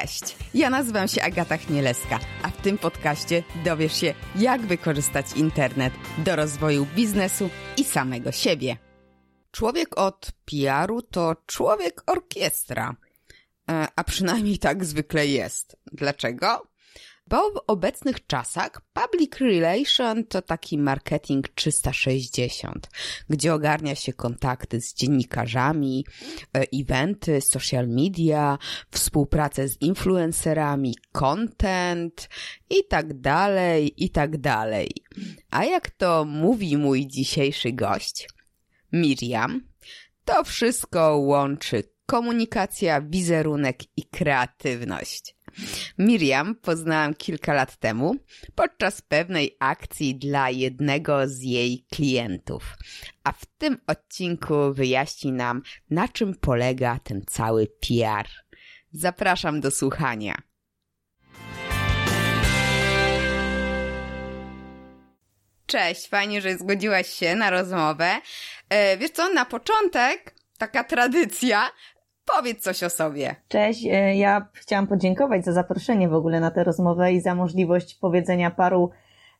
Cześć, ja nazywam się Agata Chmielewska, a w tym podcaście dowiesz się, jak wykorzystać internet do rozwoju biznesu i samego siebie. Człowiek od PR-u to człowiek orkiestra, e, a przynajmniej tak zwykle jest. Dlaczego? Bo w obecnych czasach public relation to taki marketing 360, gdzie ogarnia się kontakty z dziennikarzami, e, eventy, social media, współpracę z influencerami, content i tak dalej, i tak dalej. A jak to mówi mój dzisiejszy gość, Miriam, to wszystko łączy komunikacja, wizerunek i kreatywność. Miriam poznałam kilka lat temu podczas pewnej akcji dla jednego z jej klientów. A w tym odcinku wyjaśni nam, na czym polega ten cały PR. Zapraszam do słuchania. Cześć, fajnie, że zgodziłaś się na rozmowę. E, wiesz co, na początek taka tradycja, Powiedz coś o sobie. Cześć, e, ja chciałam podziękować za zaproszenie w ogóle na tę rozmowę i za możliwość powiedzenia paru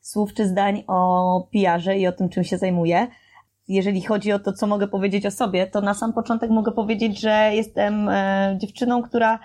słów czy zdań o PR-ze i o tym, czym się zajmuję. Jeżeli chodzi o to, co mogę powiedzieć o sobie, to na sam początek mogę powiedzieć, że jestem e, dziewczyną, która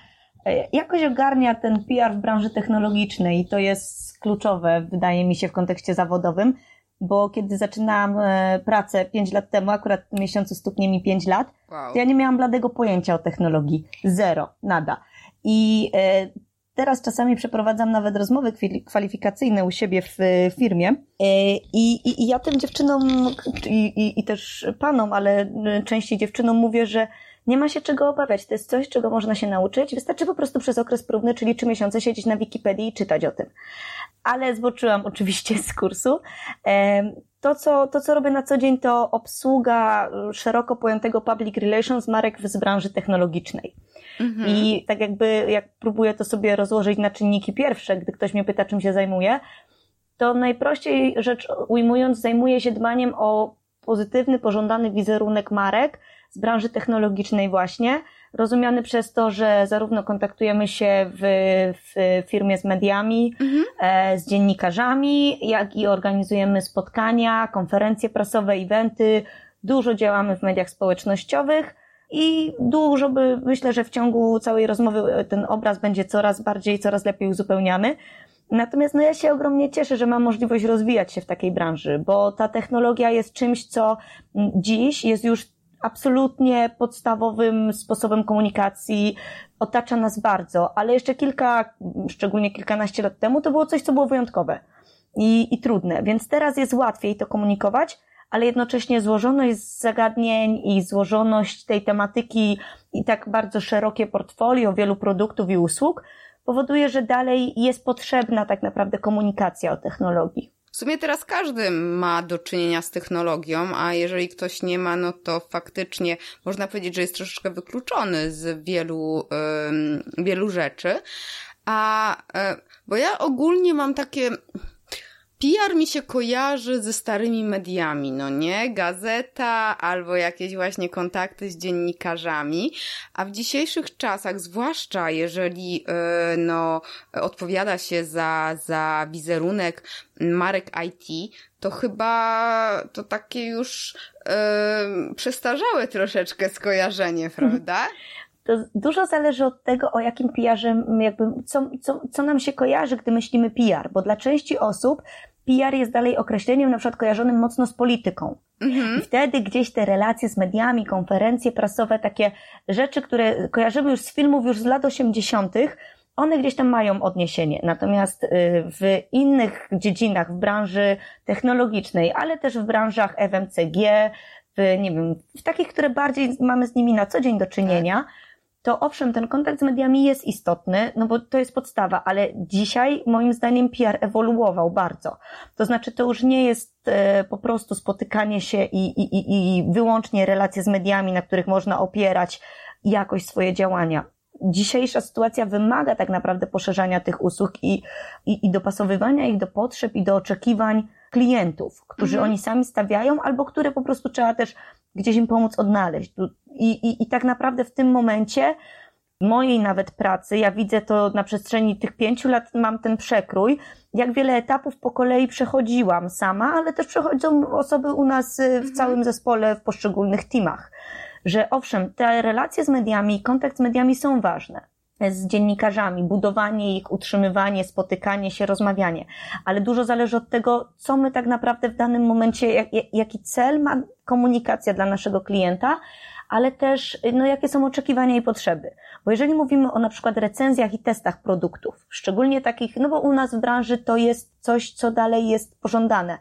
e, jakoś ogarnia ten PR w branży technologicznej i to jest kluczowe, wydaje mi się, w kontekście zawodowym bo kiedy zaczynałam e, pracę 5 lat temu, akurat w miesiącu stuknie mi 5 lat, wow. to ja nie miałam bladego pojęcia o technologii. Zero, nada. I e, teraz czasami przeprowadzam nawet rozmowy kwalifikacyjne u siebie w firmie e, i, i, i ja tym dziewczynom i, i, i też panom, ale częściej dziewczynom mówię, że nie ma się czego obawiać. To jest coś, czego można się nauczyć. Wystarczy po prostu przez okres próbny, czyli trzy miesiące siedzieć na Wikipedii i czytać o tym. Ale zboczyłam oczywiście z kursu. To co, to, co robię na co dzień, to obsługa szeroko pojętego public relations marek z branży technologicznej. Mhm. I tak jakby, jak próbuję to sobie rozłożyć na czynniki pierwsze, gdy ktoś mnie pyta, czym się zajmuję, to najprościej rzecz ujmując, zajmuję się dbaniem o pozytywny, pożądany wizerunek marek, z branży technologicznej właśnie, rozumiany przez to, że zarówno kontaktujemy się w, w firmie z mediami, mhm. e, z dziennikarzami, jak i organizujemy spotkania, konferencje prasowe, eventy, dużo działamy w mediach społecznościowych i dużo by, myślę, że w ciągu całej rozmowy ten obraz będzie coraz bardziej, coraz lepiej uzupełniany. Natomiast no ja się ogromnie cieszę, że mam możliwość rozwijać się w takiej branży, bo ta technologia jest czymś, co dziś jest już absolutnie podstawowym sposobem komunikacji, otacza nas bardzo, ale jeszcze kilka, szczególnie kilkanaście lat temu, to było coś, co było wyjątkowe i, i trudne, więc teraz jest łatwiej to komunikować, ale jednocześnie złożoność zagadnień i złożoność tej tematyki i tak bardzo szerokie portfolio wielu produktów i usług powoduje, że dalej jest potrzebna tak naprawdę komunikacja o technologii. W sumie teraz każdy ma do czynienia z technologią, a jeżeli ktoś nie ma, no to faktycznie można powiedzieć, że jest troszeczkę wykluczony z wielu, wielu rzeczy. A, e, bo ja ogólnie mam takie, PR mi się kojarzy ze starymi mediami, no nie? Gazeta albo jakieś właśnie kontakty z dziennikarzami, a w dzisiejszych czasach, zwłaszcza jeżeli yy, no, odpowiada się za, za wizerunek marek IT, to chyba to takie już yy, przestarzałe troszeczkę skojarzenie, prawda? to dużo zależy od tego, o jakim PR-ze, jakby, co, co, co nam się kojarzy, gdy myślimy PR, bo dla części osób PR jest dalej określeniem na przykład kojarzonym mocno z polityką. Mhm. I wtedy gdzieś te relacje z mediami, konferencje prasowe, takie rzeczy, które kojarzymy już z filmów już z lat 80., one gdzieś tam mają odniesienie. Natomiast y, w innych dziedzinach, w branży technologicznej, ale też w branżach FMCG, w, nie wiem, w takich, które bardziej mamy z nimi na co dzień do czynienia, tak to owszem, ten kontakt z mediami jest istotny, no bo to jest podstawa, ale dzisiaj moim zdaniem PR ewoluował bardzo. To znaczy, to już nie jest e, po prostu spotykanie się i, i, i, i wyłącznie relacje z mediami, na których można opierać jakość swoje działania. Dzisiejsza sytuacja wymaga tak naprawdę poszerzania tych usług i, i, i dopasowywania ich do potrzeb i do oczekiwań klientów, którzy mhm. oni sami stawiają, albo które po prostu trzeba też gdzieś im pomóc odnaleźć. I, i, I tak naprawdę w tym momencie mojej nawet pracy, ja widzę to na przestrzeni tych pięciu lat, mam ten przekrój, jak wiele etapów po kolei przechodziłam sama, ale też przechodzą osoby u nas y, w mhm. całym zespole, w poszczególnych teamach. Że owszem, te relacje z mediami, kontakt z mediami są ważne z dziennikarzami, budowanie ich, utrzymywanie, spotykanie się, rozmawianie. Ale dużo zależy od tego, co my tak naprawdę w danym momencie, jak, jaki cel ma komunikacja dla naszego klienta, ale też no, jakie są oczekiwania i potrzeby. Bo jeżeli mówimy o na przykład recenzjach i testach produktów, szczególnie takich, no bo u nas w branży to jest coś, co dalej jest pożądane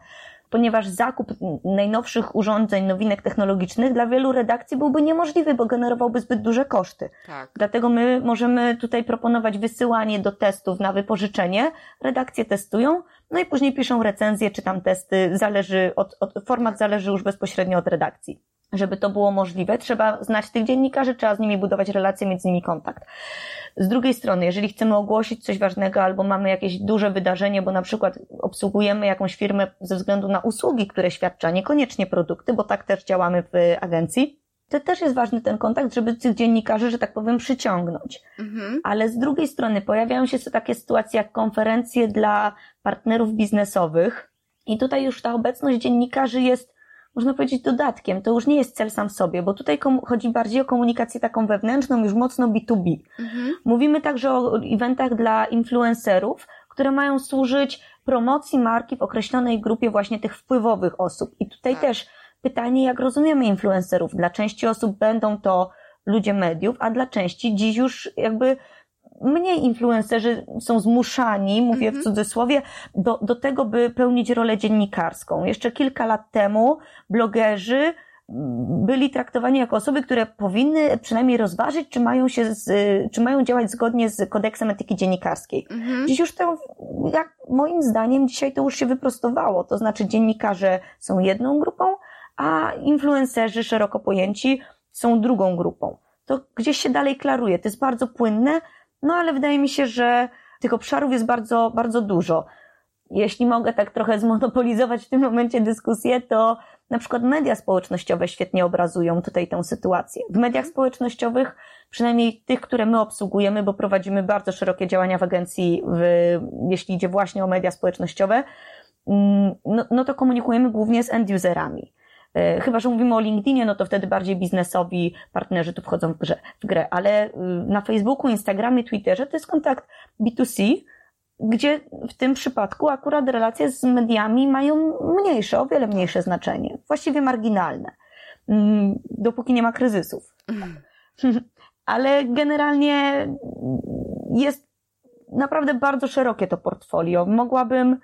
ponieważ zakup najnowszych urządzeń, nowinek technologicznych dla wielu redakcji byłby niemożliwy, bo generowałby zbyt duże koszty. Tak. Dlatego my możemy tutaj proponować wysyłanie do testów na wypożyczenie. Redakcje testują, no i później piszą recenzje czy tam testy. Zależy od, od format zależy już bezpośrednio od redakcji żeby to było możliwe, trzeba znać tych dziennikarzy, trzeba z nimi budować relacje, mieć z nimi kontakt. Z drugiej strony, jeżeli chcemy ogłosić coś ważnego albo mamy jakieś duże wydarzenie, bo na przykład obsługujemy jakąś firmę ze względu na usługi, które świadczy, a niekoniecznie produkty, bo tak też działamy w agencji, to też jest ważny ten kontakt, żeby tych dziennikarzy, że tak powiem, przyciągnąć. Mhm. Ale z drugiej strony pojawiają się takie sytuacje jak konferencje dla partnerów biznesowych i tutaj już ta obecność dziennikarzy jest można powiedzieć, dodatkiem. To już nie jest cel sam w sobie, bo tutaj chodzi bardziej o komunikację taką wewnętrzną, już mocno B2B. Mhm. Mówimy także o eventach dla influencerów, które mają służyć promocji marki w określonej grupie właśnie tych wpływowych osób. I tutaj tak. też pytanie, jak rozumiemy influencerów. Dla części osób będą to ludzie mediów, a dla części dziś już jakby mniej influencerzy są zmuszani, mówię mm -hmm. w mhm. cudzysłowie, do, do tego, by pełnić rolę dziennikarską. Jeszcze kilka lat temu blogerzy byli traktowani jako osoby, które powinny przynajmniej rozważyć, czy mają się, z, czy mają działać zgodnie z kodeksem etyki dziennikarskiej. Mhm. Dziś już to, jak moim zdaniem, dzisiaj to już się wyprostowało. To znaczy dziennikarze są jedną grupą, a influencerzy szeroko pojęci są drugą grupą. To gdzieś się dalej klaruje. To jest bardzo płynne, no ale wydaje mi się, że tych obszarów jest bardzo, bardzo dużo. Jeśli mogę tak trochę zmonopolizować w tym momencie dyskusję, to na przykład media społecznościowe świetnie obrazują tutaj tę sytuację. W mediach społecznościowych, przynajmniej tych, które my obsługujemy, bo prowadzimy bardzo szerokie działania w agencji, w, jeśli idzie właśnie o media społecznościowe, mm, no, no to komunikujemy głównie z end-userami. E, chyba, że mówimy o LinkedInie, no to wtedy bardziej biznesowi partnerzy tu wchodzą w, grze, w grę, ale y, na Facebooku, Instagramie, Twitterze to jest kontakt B2C, gdzie w tym przypadku akurat relacje z mediami mają mniejsze, o wiele mniejsze znaczenie, właściwie marginalne, mm, dopóki nie ma kryzysów. Ale generalnie jest naprawdę bardzo szerokie to portfolio. Mogłabym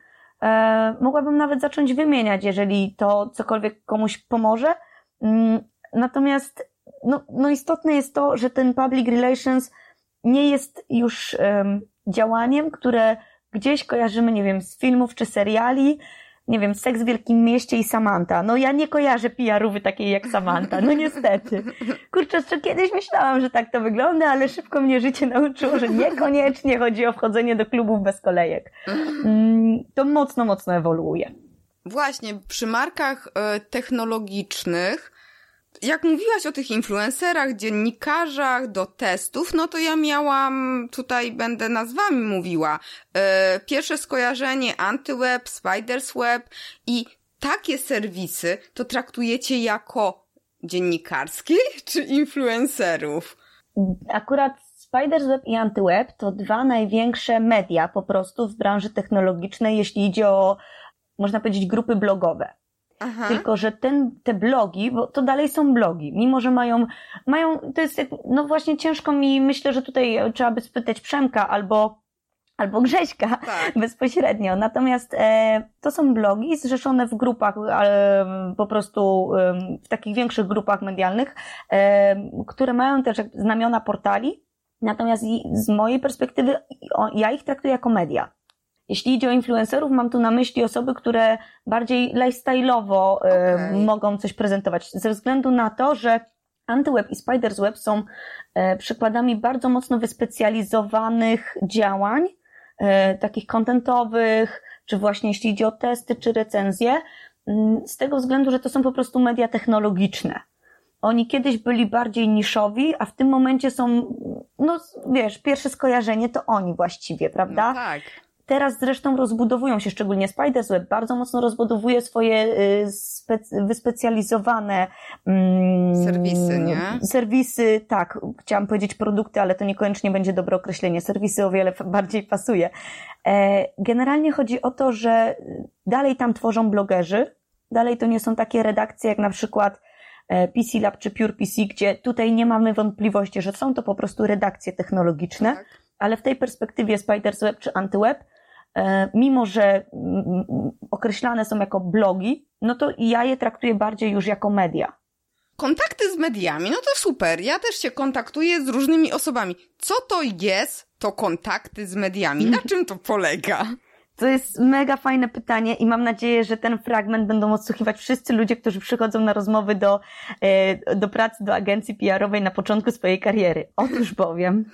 mogłabym nawet zacząć wymieniać, jeżeli to cokolwiek komuś pomoże. Mm, natomiast no, no istotne jest to, że ten public relations nie jest już um, działaniem, które gdzieś kojarzymy, nie wiem, z filmów czy seriali, nie wiem, Seks w Wielkim Mieście i Samantha. No ja nie kojarzę PR-owy takiej jak Samantha, no niestety. Kurczę, jeszcze kiedyś myślałam, że tak to wygląda, ale szybko mnie życie nauczyło, że niekoniecznie chodzi o wchodzenie do klubów bez kolejek. Mm, to mocno, mocno ewoluuje. Właśnie, przy markach e, technologicznych jak mówiłaś o tych influencerach, dziennikarzach, do testów, no to ja miałam, tutaj będę nazwami mówiła, e, pierwsze skojarzenie AntyWeb, Spiders Web i takie serwisy to traktujecie jako dziennikarskie czy influencerów? Akurat Spiders Web i AntyWeb to dwa największe media po prostu w branży technologicznej, jeśli idzie o, można powiedzieć, grupy blogowe. Aha. Tylko, że ten, te blogi, bo to dalej są blogi, mimo że mają, mają, to jest, no właśnie ciężko mi, myślę, że tutaj trzeba by spytać Przemka albo, albo Grześka tak. bezpośrednio. Natomiast e, to są blogi zrzeszone w grupach, e, po prostu e, w takich większych grupach medialnych, e, które mają też znamiona portali. Natomiast z mojej perspektywy ja ich traktuję jako media. Jeśli idzie o influencerów, mam tu na myśli osoby, które bardziej lifestyle'owo okay. mogą coś prezentować, ze względu na to, że Antyweb i Spiders Web są e, przykładami bardzo mocno wyspecjalizowanych działań, e, takich kontentowych, czy właśnie jeśli idzie o testy, czy recenzje, z tego względu, że to są po prostu media technologiczne. Oni kiedyś byli bardziej niszowi, a w tym momencie są, no wiesz, pierwsze skojarzenie to oni właściwie, prawda? No tak. Teraz zresztą rozbudowują się, szczególnie Spiders Web, bardzo mocno rozbudowuje swoje y, spec- wyspecjalizowane mm, serwisy, nie? Serwisy, tak, chciałam powiedzieć produkty, ale to niekoniecznie będzie dobre określenie. Serwisy o wiele bardziej pasuje. E, generalnie chodzi o to, że dalej tam tworzą blogerzy, dalej to nie są takie redakcje jak na przykład e, PC Lab czy Pure PC, gdzie tutaj nie mamy wątpliwości, że są to po prostu redakcje technologiczne, tak. ale w tej perspektywie Spiders Web czy Antyweb mimo że mm, mm, określane są jako blogi, no to ja je traktuję bardziej już jako media. Kontakty z mediami, no to super. Ja też się kontaktuję z różnymi osobami. Co to jest to kontakty z mediami? Na czym to polega? To jest mega fajne pytanie i mam nadzieję, że ten fragment będą odsłuchiwać wszyscy ludzie, którzy przychodzą na rozmowy do, e, do pracy, do agencji PR-owej na początku swojej kariery. Otóż bowiem,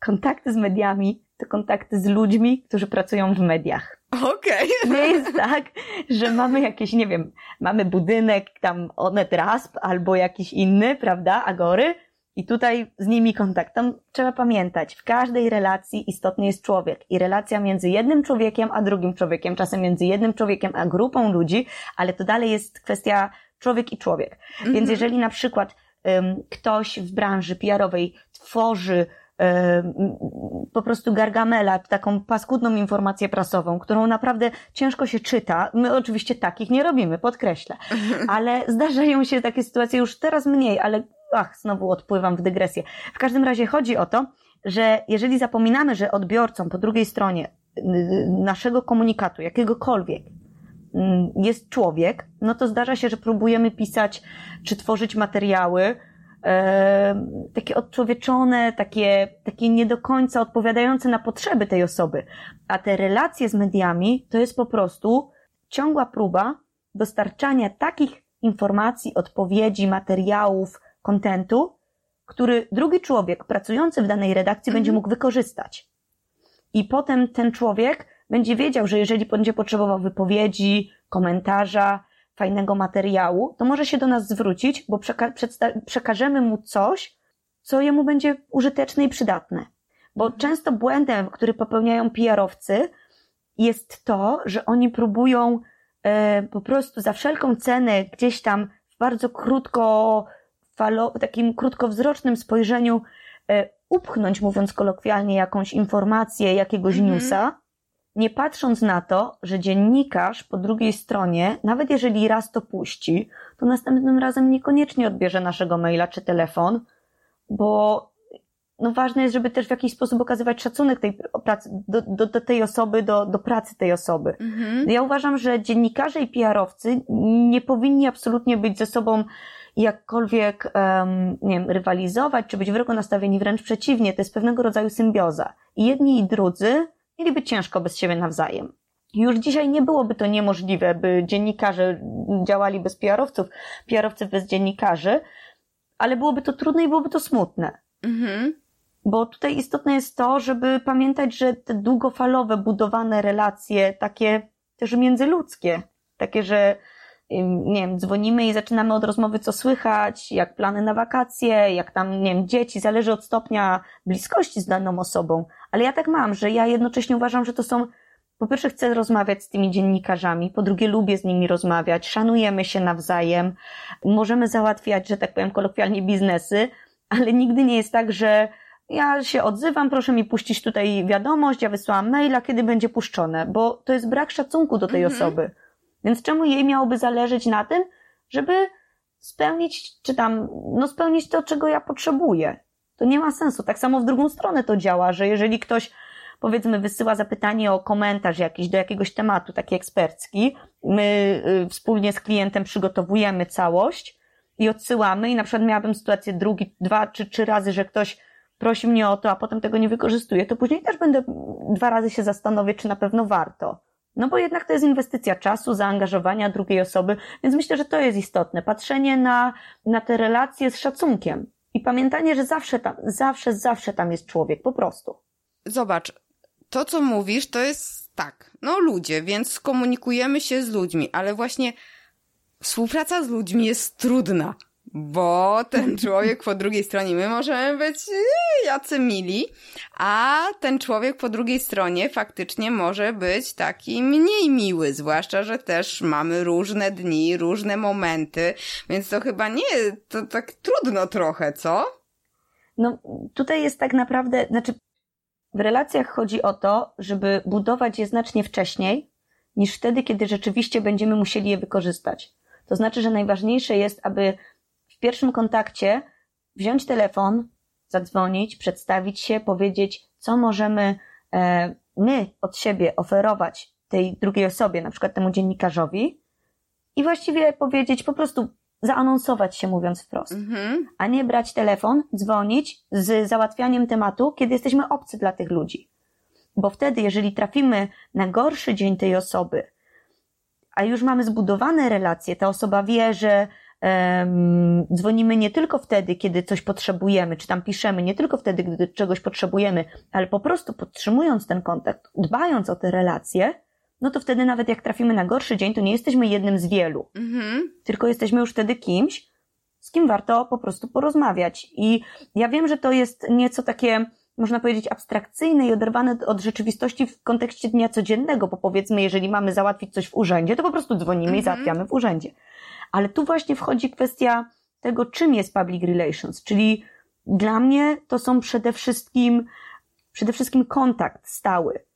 kontakty z mediami to kontakty z ludźmi, którzy pracują w mediach. Okej. Okay. Nie jest tak, że mamy jakieś, nie wiem, mamy budynek, tam Onet Rasp albo jakiś inny, prawda, Agory i tutaj z nimi kontakt. Tam trzeba pamiętać, w każdej relacji istotny jest człowiek i relacja między jednym człowiekiem a drugim człowiekiem, czasem między jednym człowiekiem a grupą ludzi, ale to dalej jest kwestia człowiek i człowiek. Mm -hmm. Więc jeżeli na przykład um, ktoś w branży PR-owej tworzy po prostu gargamela, taką paskudną informację prasową, którą naprawdę ciężko się czyta. My oczywiście takich nie robimy, podkreślę, ale zdarzają się takie sytuacje już teraz mniej, ale ach, znowu odpływam w dygresję. W każdym razie chodzi o to, że jeżeli zapominamy, że odbiorcą po drugiej stronie naszego komunikatu, jakiegokolwiek, jest człowiek, no to zdarza się, że próbujemy pisać czy tworzyć materiały, takie odczłowieczone, takie, takie nie do końca odpowiadające na potrzeby tej osoby. A te relacje z mediami to jest po prostu ciągła próba dostarczania takich informacji, odpowiedzi, materiałów, kontentu, który drugi człowiek pracujący w danej redakcji będzie mhm. mógł wykorzystać. I potem ten człowiek będzie wiedział, że jeżeli będzie potrzebował wypowiedzi, komentarza, fajnego materiału, to może się do nas zwrócić, bo przeka przekażemy mu coś, co jemu będzie użyteczne i przydatne. Bo mhm. często błędem, który popełniają PR-owcy, jest to, że oni próbują e, po prostu za wszelką cenę gdzieś tam w bardzo krótko, falo, takim krótkowzrocznym spojrzeniu e, upchnąć, mówiąc kolokwialnie, jakąś informację, jakiegoś mm -hmm. newsa, nie patrząc na to, że dziennikarz po drugiej stronie, nawet jeżeli raz to puści, to następnym razem niekoniecznie odbierze naszego maila czy telefon, bo no ważne jest, żeby też w jakiś sposób okazywać szacunek tej pracy, do, do, do tej osoby, do, do pracy tej osoby. Mhm. Ja uważam, że dziennikarze i PR-owcy nie powinni absolutnie być ze sobą jakkolwiek, um, nie wiem, rywalizować, czy być wrogo nastawieni, wręcz przeciwnie, to jest pewnego rodzaju symbioza. I jedni i drudzy mieliby ciężko bez siebie nawzajem. Już dzisiaj nie byłoby to niemożliwe, by dziennikarze działali bez PR-owców, PR-owcy bez dziennikarzy, ale byłoby to trudne i byłoby to smutne. Mhm. Bo tutaj istotne jest to, żeby pamiętać, że te długofalowe, budowane relacje, takie też międzyludzkie, takie, że nie wiem, dzwonimy i zaczynamy od rozmowy, co słychać, jak plany na wakacje, jak tam, nie wiem, dzieci, zależy od stopnia bliskości z daną osobą. Ale ja tak mam, że ja jednocześnie uważam, że to są, po pierwsze chcę rozmawiać z tymi dziennikarzami, po drugie lubię z nimi rozmawiać, szanujemy się nawzajem, możemy załatwiać, że tak powiem, kolokwialnie biznesy, ale nigdy nie jest tak, że ja się odzywam, proszę mi puścić tutaj wiadomość, ja wysłałam maila, kiedy będzie puszczone, bo to jest brak szacunku do tej mhm. osoby. Więc czemu jej miałoby zależeć na tym, żeby spełnić, czy tam, no spełnić to, czego ja potrzebuję? To nie ma sensu. Tak samo w drugą stronę to działa, że jeżeli ktoś, powiedzmy, wysyła zapytanie o komentarz jakiś do jakiegoś tematu, taki ekspercki, my y, wspólnie z klientem przygotowujemy całość i odsyłamy i na przykład miałabym sytuację drugi, dwa czy trzy razy, że ktoś prosi mnie o to, a potem tego nie wykorzystuje, to później też będę dwa razy się zastanowić, czy na pewno warto. No bo jednak to jest inwestycja czasu, zaangażowania drugiej osoby, więc myślę, że to jest istotne. Patrzenie na, na te relacje z szacunkiem i pamiętanie, że zawsze tam, zawsze, zawsze tam jest człowiek, po prostu. Zobacz, to co mówisz, to jest tak, no ludzie, więc komunikujemy się z ludźmi, ale właśnie współpraca z ludźmi jest trudna. Bo ten człowiek po drugiej stronie, my możemy być e, jacy mili, a ten człowiek po drugiej stronie faktycznie może być taki mniej miły, zwłaszcza, że też mamy różne dni, różne momenty, więc to chyba nie, to tak trudno trochę, co? No, tutaj jest tak naprawdę, znaczy, w relacjach chodzi o to, żeby budować je znacznie wcześniej, niż wtedy, kiedy rzeczywiście będziemy musieli je wykorzystać. To znaczy, że najważniejsze jest, aby w pierwszym kontakcie wziąć telefon, zadzwonić, przedstawić się, powiedzieć, co możemy e, my od siebie oferować tej drugiej osobie, na przykład temu dziennikarzowi, i właściwie powiedzieć, po prostu zaanonsować się, mówiąc wprost, mhm. a nie brać telefon, dzwonić z załatwianiem tematu, kiedy jesteśmy obcy dla tych ludzi. Bo wtedy, jeżeli trafimy na gorszy dzień tej osoby, a już mamy zbudowane relacje, ta osoba wie, że dzwonimy nie tylko wtedy, kiedy coś potrzebujemy, czy tam piszemy, nie tylko wtedy, gdy czegoś potrzebujemy, ale po prostu podtrzymując ten kontakt, dbając o te relacje, no to wtedy nawet jak trafimy na gorszy dzień, to nie jesteśmy jednym z wielu, mhm. tylko jesteśmy już wtedy kimś, z kim warto po prostu porozmawiać. I ja wiem, że to jest nieco takie, można powiedzieć, abstrakcyjne i oderwane od rzeczywistości w kontekście dnia codziennego, bo powiedzmy, jeżeli mamy załatwić coś w urzędzie, to po prostu dzwonimy mhm. i załatwiamy w urzędzie. Ale tu właśnie wchodzi kwestia tego, czym jest public relations, czyli dla mnie to są przede wszystkim, przede wszystkim kontakt stały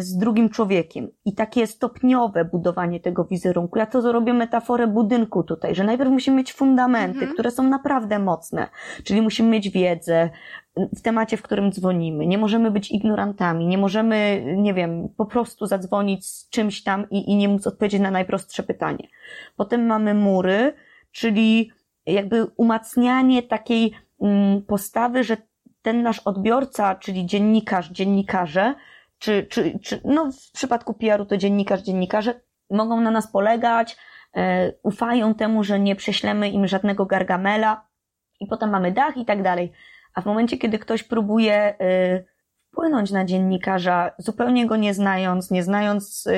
z drugim człowiekiem i takie stopniowe budowanie tego wizerunku. Ja to zrobię metaforę budynku tutaj, że najpierw musimy mieć fundamenty, mhm. które są naprawdę mocne, czyli musimy mieć wiedzę w temacie, w którym dzwonimy. Nie możemy być ignorantami, nie możemy, nie wiem, po prostu zadzwonić z czymś tam i, i nie móc odpowiedzieć na najprostsze pytanie. Potem mamy mury, czyli jakby umacnianie takiej mm, postawy, że ten nasz odbiorca, czyli dziennikarz, dziennikarze, czy, czy, czy no w przypadku PR-u to dziennikarz, dziennikarze, mogą na nas polegać, e, ufają temu, że nie prześlemy im żadnego gargamela i potem mamy dach i tak dalej. A w momencie, kiedy ktoś próbuje y, wpłynąć na dziennikarza, zupełnie go nie znając, nie znając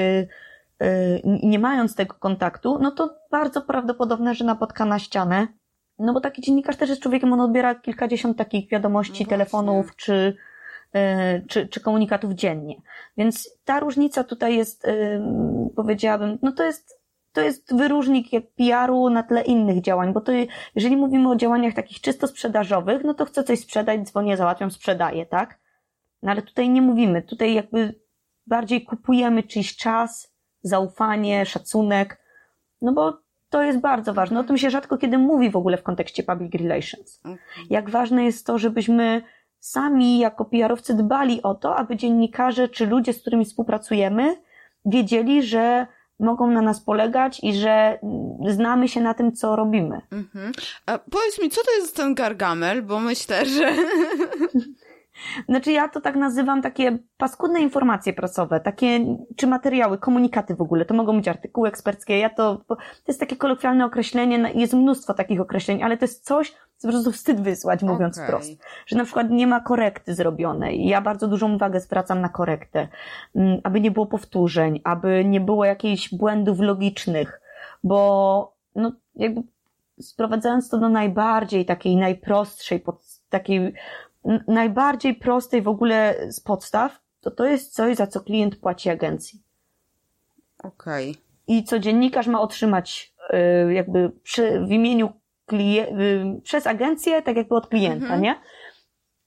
Y, nie mając tego kontaktu, no to bardzo prawdopodobne, że napotka na ścianę. No bo taki dziennikarz też jest człowiekiem, on odbiera kilkadziesiąt takich wiadomości, no telefonów czy, czy, czy komunikatów dziennie. Więc ta różnica tutaj jest, y, powiedziałabym, no to jest to jest wyróżnik PR-u na tle innych działań, bo to jeżeli mówimy o działaniach takich czysto sprzedażowych, no to chcę coś sprzedać, dzwonię, załatwiam, sprzedaję, tak? No ale tutaj nie mówimy, tutaj jakby bardziej kupujemy czyjś czas, zaufanie, szacunek, no bo to jest bardzo ważne. O tym się rzadko kiedy mówi w ogóle w kontekście public relations. Jak ważne jest to, żebyśmy sami jako PR-owcy dbali o to, aby dziennikarze czy ludzie, z którymi współpracujemy, wiedzieli, że mogą na nas polegać i że znamy się na tym, co robimy. Mhm. A powiedz mi, co to jest ten gargamel, bo myślę, że Znaczy ja to tak nazywam takie paskudne informacje prasowe, takie, czy materiały, komunikaty w ogóle, to mogą być artykuły eksperckie, ja to, to jest takie kolokwialne określenie, jest mnóstwo takich określeń, ale to jest coś, co po prostu wstyd wysłać, mówiąc okay. wprost. Że na przykład nie ma korekty zrobionej. Ja bardzo dużą uwagę zwracam na korektę, mm, aby nie było powtórzeń, aby nie było jakichś błędów logicznych, bo no jakby sprowadzając to do najbardziej takiej najprostszej, pod, takiej najbardziej prostej w ogóle z podstaw, to to jest coś, za co klient płaci agencji. Okej. Okay. I co dziennikarz ma otrzymać y, jakby przy, w imieniu klien- y, przez agencję, tak jakby od klienta, mhm. nie?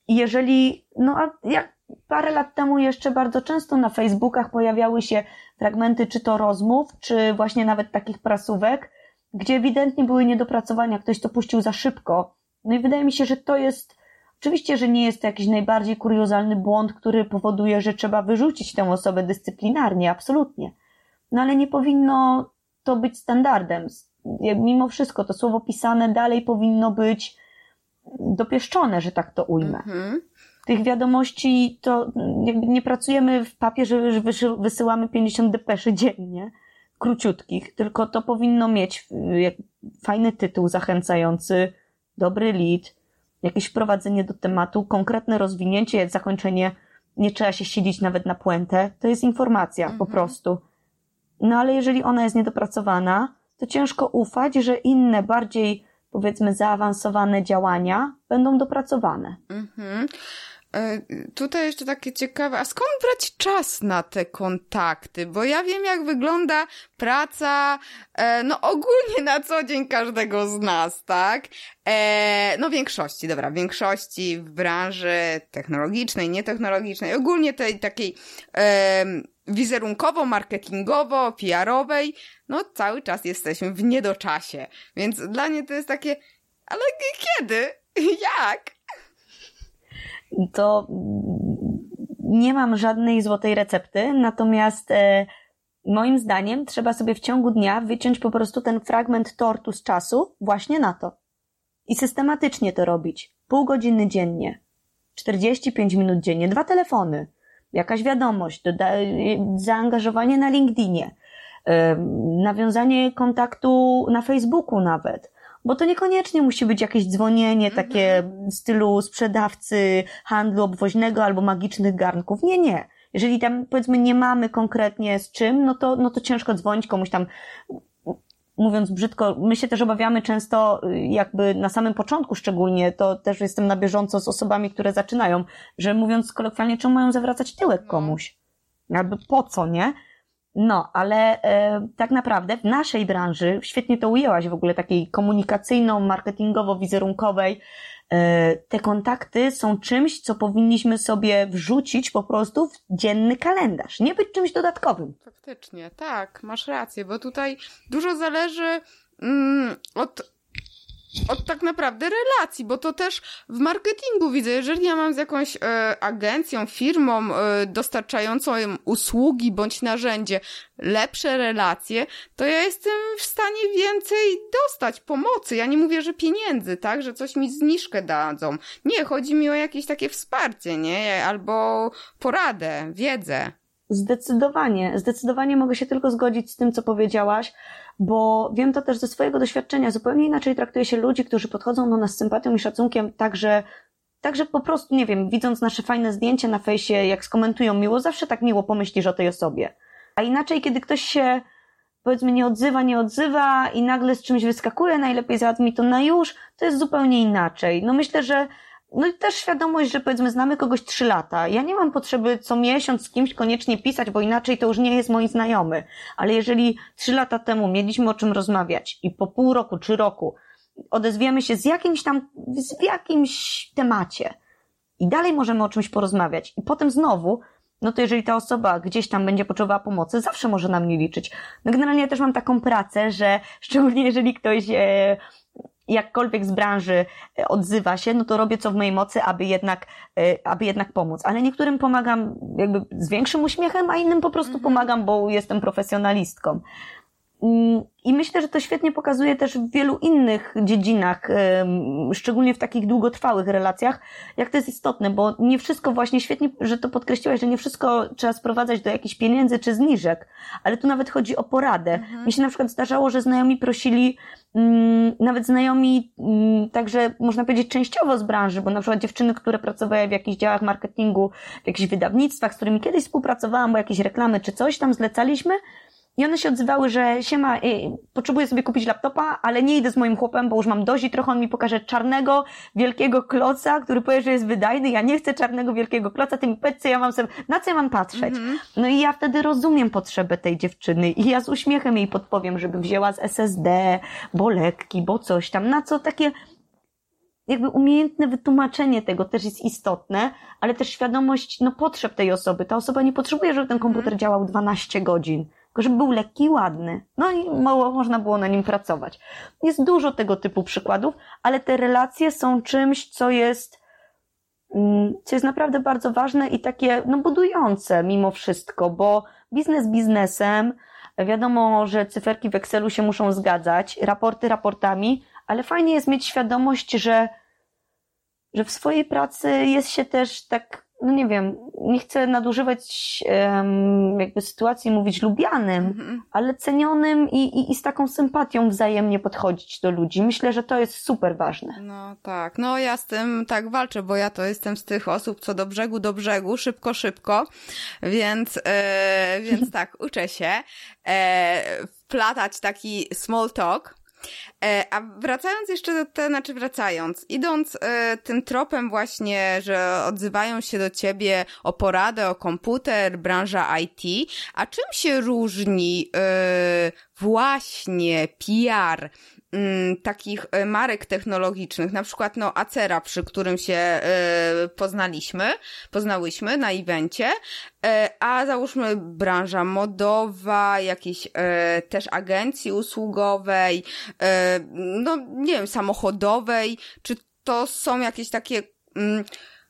I jeżeli, no a jak parę lat temu jeszcze bardzo często na Facebookach pojawiały się fragmenty czy to rozmów, czy właśnie nawet takich prasówek, gdzie ewidentnie były niedopracowania, ktoś to puścił za szybko. No i wydaje mi się, że to jest Oczywiście, że nie jest to jakiś najbardziej kuriozalny błąd, który powoduje, że trzeba wyrzucić tę osobę dyscyplinarnie, absolutnie. No ale nie powinno to być standardem. Mimo wszystko to słowo pisane dalej powinno być dopieszczone, że tak to ujmę. Mhm. Tych wiadomości to jakby nie pracujemy w papierze, że wysyłamy 50 depeszy dziennie, króciutkich, tylko to powinno mieć fajny tytuł zachęcający, dobry lead, jakieś wprowadzenie do tematu, konkretne rozwinięcie, zakończenie, nie trzeba się siedzieć nawet na puentę, to jest informacja mhm. po prostu. No ale jeżeli ona jest niedopracowana, to ciężko ufać, że inne, bardziej powiedzmy zaawansowane działania będą dopracowane. Mhm. E, tutaj jeszcze takie ciekawe, a skąd brać czas na te kontakty? Bo ja wiem, jak wygląda praca, e, no ogólnie na co dzień każdego z nas, tak? E, no większości, dobra, większości w branży technologicznej, nietechnologicznej, ogólnie tej takiej wizerunkowo, marketingowo, PR-owej, no cały czas jesteśmy w niedoczasie. Więc dla mnie to jest takie, ale kiedy? Jak? To nie mam żadnej złotej recepty, natomiast e, moim zdaniem trzeba sobie w ciągu dnia wyciąć po prostu ten fragment tortu z czasu właśnie na to. I systematycznie to robić. Pół godziny dziennie, 45 minut dziennie, dwa telefony, jakaś wiadomość, zaangażowanie na LinkedInie, nawiązanie kontaktu na Facebooku nawet, bo to niekoniecznie musi być jakieś dzwonienie mhm. takie w stylu sprzedawcy handlu obwoźnego albo magicznych garnków. Nie, nie. Jeżeli tam powiedzmy nie mamy konkretnie z czym, no to, no to ciężko dzwonić komuś tam mówiąc brzydko, my się też obawiamy często, jakby na samym początku szczególnie, to też jestem na bieżąco z osobami, które zaczynają, że mówiąc kolokwialnie, czemu mają zawracać tyłek no. komuś? Jakby po co, nie? No, ale e, tak naprawdę w naszej branży, świetnie to ujęłaś w ogóle, takiej komunikacyjno-marketingowo-wizerunkowej, e, te kontakty są czymś, co powinniśmy sobie wrzucić po prostu w dzienny kalendarz, nie być czymś dodatkowym. Faktycznie, tak, masz rację, bo tutaj dużo zależy mm, od od tak naprawdę relacji, bo to też w marketingu widzę, jeżeli ja mam z jakąś e, agencją, firmą e, dostarczającą usługi bądź narzędzie lepsze relacje, to ja jestem w stanie więcej dostać pomocy. Ja nie mówię, że pieniędzy, tak, że coś mi zniżkę dadzą. Nie, chodzi mi o jakieś takie wsparcie, nie, albo poradę, wiedzę. Zdecydowanie, zdecydowanie mogę się tylko zgodzić z tym, co powiedziałaś bo wiem to też ze swojego doświadczenia. Zupełnie inaczej traktuje się ludzi, którzy podchodzą do nas z sympatią i szacunkiem, także Także po prostu, nie wiem, widząc nasze fajne zdjęcie na fejsie, jak skomentują miło, zawsze tak miło pomyślisz o tej osobie. A inaczej, kiedy ktoś się, powiedzmy, nie odzywa, nie odzywa i nagle z czymś wyskakuje, najlepiej załatwi to na już, to jest zupełnie inaczej. No myślę, że no i też świadomość, że powiedzmy znamy kogoś trzy lata. Ja nie mam potrzeby co miesiąc z kimś koniecznie pisać, bo inaczej to już nie jest mój znajomy. Ale jeżeli trzy lata temu mieliśmy o czym rozmawiać i po pół roku czy roku odezwiemy się z jakimś tam, w jakimś temacie i dalej możemy o czymś porozmawiać i potem znowu no to jeżeli ta osoba gdzieś tam będzie potrzebowała pomocy, zawsze może na mnie liczyć. No generalnie ja też mam taką pracę, że szczególnie jeżeli ktoś e, jakkolwiek z branży e, odzywa się, no to robię co w mojej mocy, aby jednak, e, aby jednak pomóc. Ale niektórym pomagam jakby z większym uśmiechem, a innym po prostu mhm. pomagam, bo jestem profesjonalistką. Mm, I myślę, że to świetnie pokazuje też w wielu innych dziedzinach, szczególnie w takich długotrwałych relacjach, jak to jest istotne, bo nie wszystko właśnie świetnie, że to podkreśliłaś, że nie wszystko trzeba sprowadzać do jakichś pieniędzy czy zniżek, ale tu nawet chodzi o poradę. Mhm. Mi się na przykład zdarzało, że znajomi prosili, mm, nawet znajomi, mm, także można powiedzieć częściowo z branży, bo na przykład dziewczyny, które pracowały w jakichś działach marketingu, w jakichś wydawnictwach, z którymi kiedyś współpracowałam, bo jakieś reklamy czy coś tam zlecaliśmy, i one się odzywały, że siema, y, potrzebuję sobie kupić laptopa, ale nie idę z moim chłopem, bo już mam dość i trochę on mi pokaże czarnego, wielkiego kloca, który powie, że jest wydajny. Ja nie chcę czarnego, wielkiego kloca, ty mi powiedz, co ja mam sobie, na co ja mam patrzeć. -hmm. No i ja wtedy rozumiem potrzebę tej dziewczyny i ja z uśmiechem jej podpowiem, żeby wzięła z SSD, bo lekki, bo coś tam, na co takie jakby umiejętne wytłumaczenie tego też jest istotne, ale też świadomość no, potrzeb tej osoby. Ta osoba nie potrzebuje, żeby ten komputer mhm. działał 12 godzin tylko żeby był lekki i ładny. No i mało można było na nim pracować. Jest dużo tego typu przykładów, ale te relacje są czymś, co jest, mm, co jest naprawdę bardzo ważne i takie, no, budujące mimo wszystko, bo biznes biznesem, wiadomo, że cyferki w Excelu się muszą zgadzać, raporty raportami, ale fajnie jest mieć świadomość, że, że w swojej pracy jest się też tak no nie wiem, nie chcę nadużywać um, jakby sytuacji mówić lubianym, mm-hmm. ale cenionym i, i, i z taką sympatią wzajemnie podchodzić do ludzi. Myślę, że to jest super ważne. No tak, no ja z tym tak walczę, bo ja to jestem z tych osób, co do brzegu do brzegu, szybko, szybko, więc, e, więc tak, uczę się e, wplatać taki small talk, a wracając jeszcze do tego, znaczy wracając, idąc e, tym tropem właśnie, że odzywają się do ciebie o poradę, o komputer, branża IT, a czym się różni e, właśnie PR takich e, marek technologicznych, na przykład no Acera, przy którym się e, poznaliśmy, poznałyśmy na evencie, e, a załóżmy branża modowa, jakiejś też agencji usługowej, no nie wiem, samochodowej, czy to są jakieś takie mm,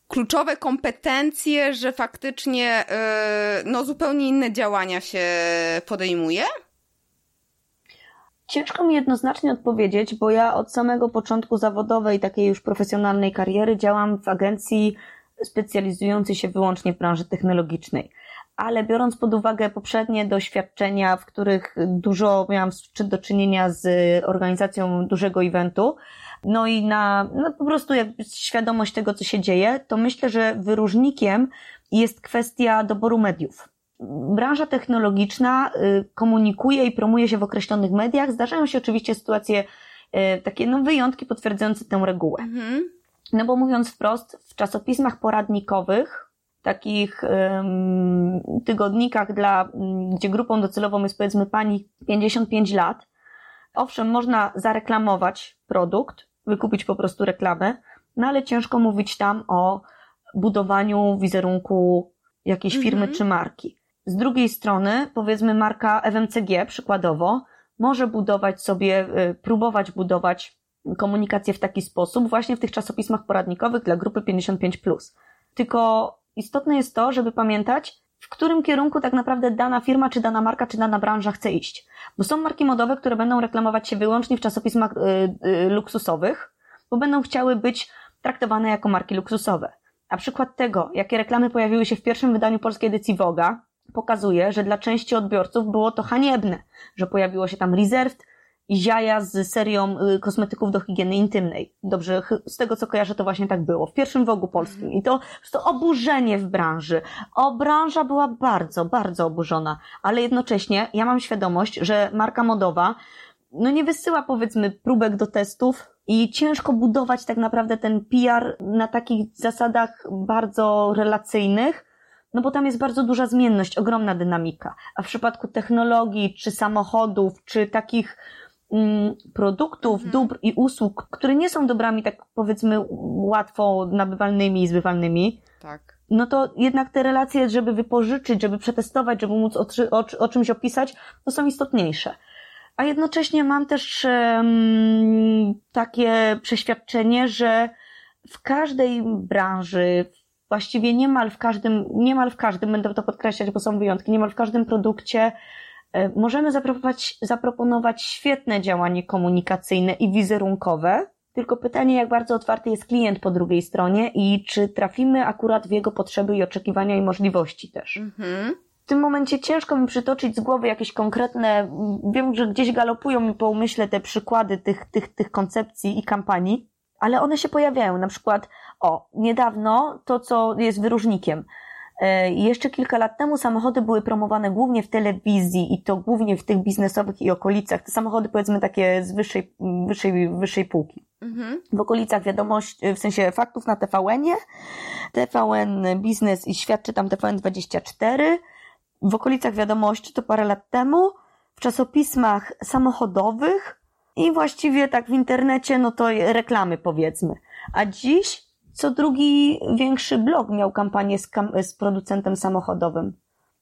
kluczowe kompetencje, że faktycznie no zupełnie inne działania się podejmuje? Ciężko mi jednoznacznie odpowiedzieć, bo ja od samego początku zawodowej, takiej już profesjonalnej kariery działam w agencji specjalizującej się wyłącznie w branży technologicznej. Ale biorąc pod uwagę poprzednie doświadczenia, w których dużo miałam do czynienia z organizacją dużego eventu, no i na no po prostu świadomość tego, co się dzieje, to myślę, że wyróżnikiem jest kwestia doboru mediów branża technologiczna y, komunikuje i promuje się w określonych mediach. Zdarzają się oczywiście sytuacje, y, takie no, wyjątki potwierdzające tę regułę. Mhm. No bo mówiąc wprost, w czasopismach poradnikowych, takich um, tygodnikach, dla, gdzie grupą docelową jest powiedzmy pani 55 lat, owszem, można zareklamować produkt, wykupić po prostu reklamę, no ale ciężko mówić tam o budowaniu wizerunku jakiejś firmy mhm. czy marki. Z drugiej strony, powiedzmy, marka FMCG przykładowo może budować sobie, y, próbować budować komunikację w taki sposób właśnie w tych czasopismach poradnikowych dla grupy 55+. Tylko istotne jest to, żeby pamiętać, w którym kierunku tak naprawdę dana firma, czy dana marka, czy dana branża chce iść. Bo są marki modowe, które będą reklamować się wyłącznie w czasopismach y, y, luksusowych, bo będą chciały być traktowane jako marki luksusowe. A przykład tego, jakie reklamy pojawiły się w pierwszym wydaniu polskiej edycji Voga, pokazuje, że dla części odbiorców było to haniebne, że pojawiło się tam Reserved i ziaja z serią y, kosmetyków do higieny intymnej. Dobrze, z tego co kojarzę, to właśnie tak było. W pierwszym wogu polskim. I to, to oburzenie w branży. O, branża była bardzo, bardzo oburzona. Ale jednocześnie ja mam świadomość, że marka modowa no nie wysyła powiedzmy próbek do testów i ciężko budować tak naprawdę ten PR na takich zasadach bardzo relacyjnych, no bo tam jest bardzo duża zmienność, ogromna dynamika. A w przypadku technologii, czy samochodów, czy takich mm, produktów, mhm. dóbr i usług, które nie są dobrami tak powiedzmy łatwo nabywalnymi i zbywalnymi, tak. no to jednak te relacje, żeby wypożyczyć, żeby przetestować, żeby móc o, o, o czymś opisać, to są istotniejsze. A jednocześnie mam też um, takie przeświadczenie, że w każdej branży, właściwie niemal w każdym, niemal w każdym, będę to podkreślać, bo są wyjątki, niemal w każdym produkcie e, możemy zaproponować, zaproponować świetne działanie komunikacyjne i wizerunkowe, tylko pytanie, jak bardzo otwarty jest klient po drugiej stronie i czy trafimy akurat w jego potrzeby i oczekiwania i możliwości też. Mhm. W tym momencie ciężko mi przytoczyć z głowy jakieś konkretne, wiem, że gdzieś galopują mi po umyśle te przykłady tych, tych, tych koncepcji i kampanii, ale one się pojawiają. Na przykład, o, niedawno to, co jest wyróżnikiem. E, jeszcze kilka lat temu samochody były promowane głównie w telewizji i to głównie w tych biznesowych i okolicach. Te samochody powiedzmy takie z wyższej, wyższej, wyższej półki. Mhm. W okolicach wiadomości, w sensie faktów na TVN-ie, TVN Biznes i świadczy tam TVN24. W okolicach wiadomości to parę lat temu. W czasopismach samochodowych i właściwie tak w internecie, no to reklamy powiedzmy. A dziś co drugi większy blog miał kampanię z, kam z producentem samochodowym.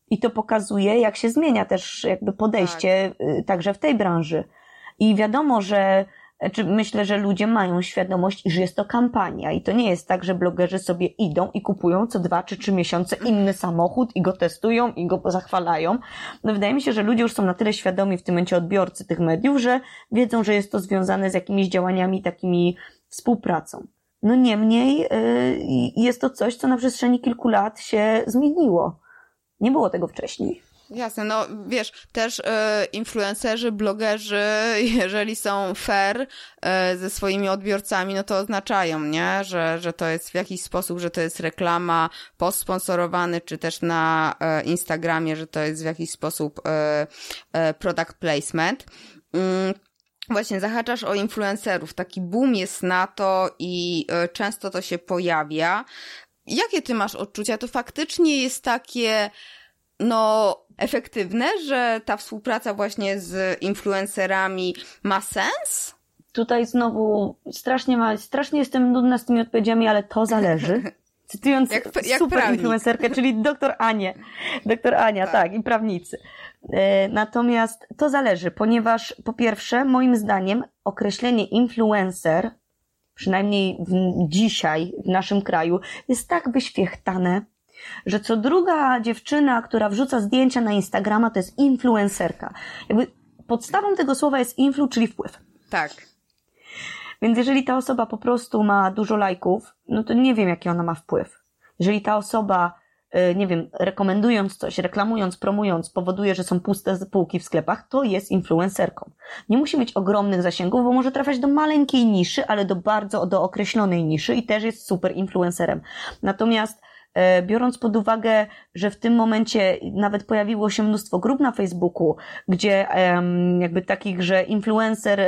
I to pokazuje, jak się zmienia też jakby podejście tak. także w tej branży. I wiadomo, że czy myślę, że ludzie mają świadomość, że jest to kampania i to nie jest tak, że blogerzy sobie idą i kupują co dwa czy trzy miesiące inny samochód i go testują i go zachwalają. No wydaje mi się, że ludzie już są na tyle świadomi w tym momencie odbiorcy tych mediów, że wiedzą, że jest to związane z jakimiś działaniami takimi współpracą. No niemniej yy, jest to coś, co na przestrzeni kilku lat się zmieniło. Nie było tego wcześniej. Jasne, no wiesz, też y, influencerzy, blogerzy, jeżeli są fair y, ze swoimi odbiorcami, no to oznaczają, nie, że, że to jest w jakiś sposób, że to jest reklama, post sponsorowany, czy też na y, Instagramie, że to jest w jakiś sposób product placement. Mm, Właśnie zahaczasz o influencerów. Taki boom jest na to i często to się pojawia. Jakie ty masz odczucia? To faktycznie jest takie, no, efektywne, że ta współpraca właśnie z influencerami ma sens? Tutaj znowu strasznie, ma, strasznie jestem nudna z tymi odpowiedziami, ale to zależy. Cytując jak, jak super prawnik. influencerkę, czyli doktor Anię. Doktor Ania, tak, tak i prawnicy. E, natomiast to zależy, ponieważ po pierwsze, moim zdaniem, określenie influencer, przynajmniej w, dzisiaj w naszym kraju, jest tak wyświechtane, że co druga dziewczyna, która wrzuca zdjęcia na Instagrama, to jest influencerka. Jakby podstawą tego słowa jest influ, czyli wpływ. Tak. Więc jeżeli ta osoba po prostu ma dużo lajków, no to nie wiem, jaki ona ma wpływ. Jeżeli ta osoba, y, nie wiem, rekomendując coś, reklamując, promując, powoduje, że są puste półki w sklepach, to jest influencerką. Nie musi mieć ogromnych zasięgów, bo może trafiać do maleńkiej niszy, ale do bardzo, do określonej niszy i też jest super influencerem. Natomiast biorąc pod uwagę, że w tym momencie nawet pojawiło się mnóstwo grup na Facebooku, gdzie jakby takich, że influencer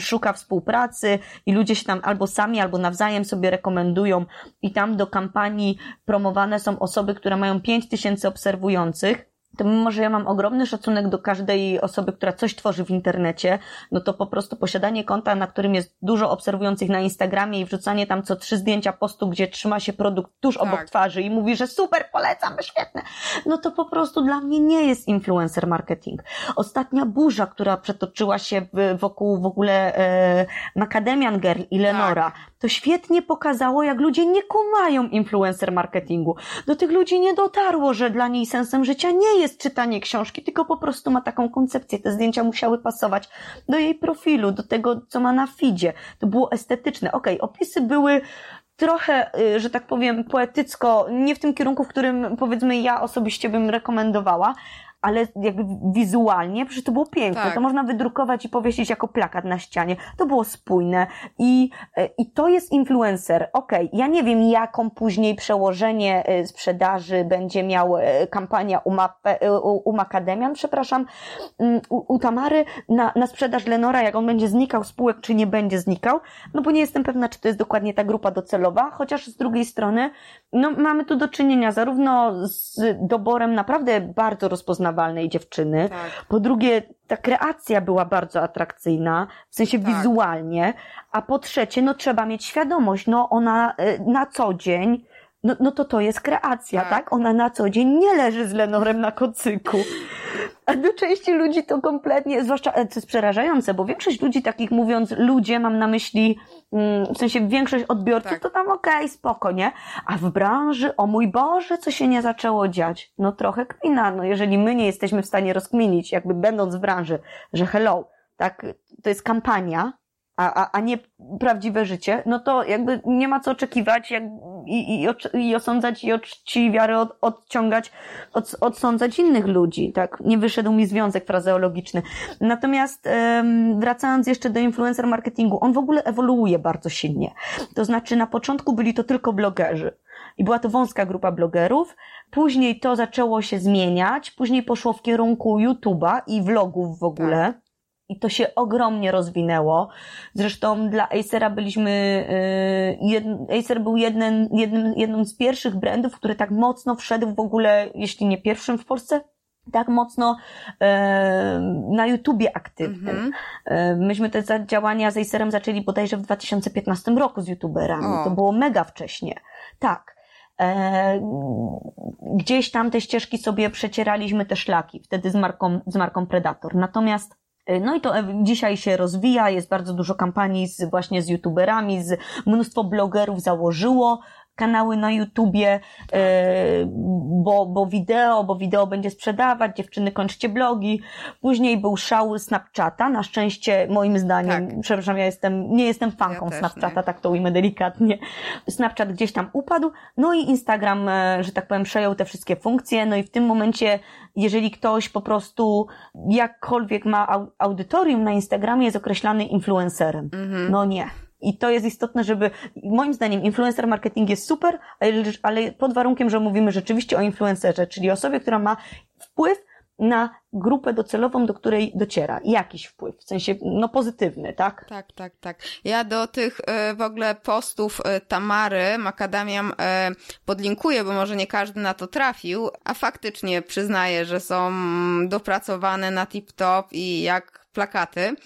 szuka współpracy i ludzie się tam albo sami, albo nawzajem sobie rekomendują i tam do kampanii promowane są osoby, które mają 5 tysięcy obserwujących, to mimo, że ja mam ogromny szacunek do każdej osoby, która coś tworzy w internecie, no to po prostu posiadanie konta, na którym jest dużo obserwujących na Instagramie i wrzucanie tam co trzy zdjęcia postu, gdzie trzyma się produkt tuż tak. obok twarzy i mówi, że super, polecam, świetne, no to po prostu dla mnie nie jest influencer marketing. Ostatnia burza, która przetoczyła się wokół w ogóle e, Macadamian Girl i Lenora, tak. to świetnie pokazało, jak ludzie nie kumają influencer marketingu. Do tych ludzi nie dotarło, że dla niej sensem życia nie jest jest czytanie książki, tylko po prostu ma taką koncepcję. Te zdjęcia musiały pasować do jej profilu, do tego, co ma na feedzie. To było estetyczne. Okej, okay, opisy były trochę, y, że tak powiem, poetycko, nie w tym kierunku, w którym powiedzmy ja osobiście bym rekomendowała, ale jakby wizualnie, przecież to było piękne. Tak. To można wydrukować i powiesić jako plakat na ścianie. To było spójne i, e, i to jest influencer. Okej, okay, ja nie wiem, jaką później przełożenie e, sprzedaży będzie miał e, kampania u, Mape, u, u Macademian, przepraszam, mm, u, u Tamary na, na sprzedaż Lenora, jak on będzie znikał spółek, czy nie będzie znikał, no bo nie jestem pewna, czy to jest dokładnie ta grupa docelowa, chociaż z drugiej strony, no mamy tu do czynienia zarówno z doborem naprawdę bardzo rozpoznawalnym dziewczyny. Tak. Po drugie, ta kreacja była bardzo atrakcyjna, w sensie tak. wizualnie. A po trzecie, no trzeba mieć świadomość, no ona e, na co dzień no, no to to jest kreacja, tak. tak? Ona na co dzień nie leży z Lenorem na kocyku. A do części ludzi to kompletnie, zwłaszcza, to jest przerażające, bo większość ludzi, takich mówiąc ludzie, mam na myśli, mm, w sensie większość odbiorców, tak. to tam okej, okay, spoko, nie? A w branży, o mój Boże, co się nie zaczęło dziać? No trochę kmina, no jeżeli my nie jesteśmy w stanie rozkminić, jakby będąc w branży, że hello, tak, to jest kampania, a, a, a nie prawdziwe życie, no to jakby nie ma co oczekiwać jak, i, i, i osądzać i od wiary od, odciągać, od, odsądzać innych ludzi, tak? Nie wyszedł mi związek frazeologiczny. Natomiast um, wracając jeszcze do influencer marketingu, on w ogóle ewoluuje bardzo silnie. To znaczy na początku byli to tylko blogerzy. I była to wąska grupa blogerów. Później to zaczęło się zmieniać. Później poszło w kierunku YouTube'a i vlogów w ogóle. Tak i to się ogromnie rozwinęło. Zresztą dla Acera byliśmy, yy, Acer był jednym, jednym, jednym z pierwszych brandów, który tak mocno wszedł w ogóle, jeśli nie pierwszym w Polsce, tak mocno e, na YouTubie aktywnym. Mm -hmm. myśmy te działania z Acerem zaczęli bodajże w 2015 roku z YouTuberami. O. To było mega wcześnie. Tak. E, gdzieś tam te ścieżki sobie przecieraliśmy te szlaki, wtedy z marką, z marką Predator. Natomiast Y, no i to e, dzisiaj się rozwija, jest bardzo dużo kampanii z, właśnie z youtuberami, z, mnóstwo blogerów założyło kanały na YouTubie, e, bo, bo wideo, bo wideo będzie sprzedawać, dziewczyny kończcie blogi. Później był szał Snapchata, na szczęście moim zdaniem, tak. przepraszam, ja jestem, nie jestem fanką ja Snapchata, tak to ujmę delikatnie. Snapchat gdzieś tam upadł, no i Instagram, e, że tak powiem, przejął te wszystkie funkcje, no i w tym momencie, jeżeli ktoś po prostu jakkolwiek ma audytorium na Instagramie, jest określany influencerem. Mhm. No nie. I to jest istotne, żeby, moim zdaniem, influencer marketing jest super, ale pod warunkiem, że mówimy rzeczywiście o influencerze, czyli osobie, która ma wpływ na grupę docelową, do której dociera. Jakiś wpływ, w sensie no pozytywny, tak? Tak, tak, tak. Ja do tych e, w ogóle postów e, Tamary Makadamiam e, podlinkuję, bo może nie każdy na to trafił, a faktycznie przyznaję, że są dopracowane na tip-top i jak plakaty.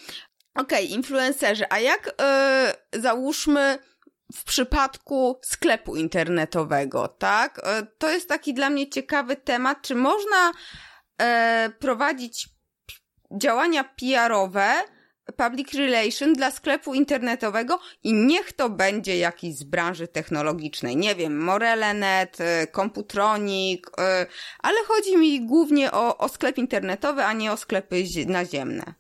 Okej, okay, influencerzy, a jak załóżmy w przypadku sklepu internetowego, tak? To jest taki dla mnie ciekawy temat, czy można e, prowadzić działania PR-owe, public relation dla sklepu internetowego i niech to będzie jakiś z branży technologicznej. Nie wiem, Morelenet, Computronic, e, e, ale chodzi mi głównie o, o sklep internetowy, a nie o sklepy naziemne.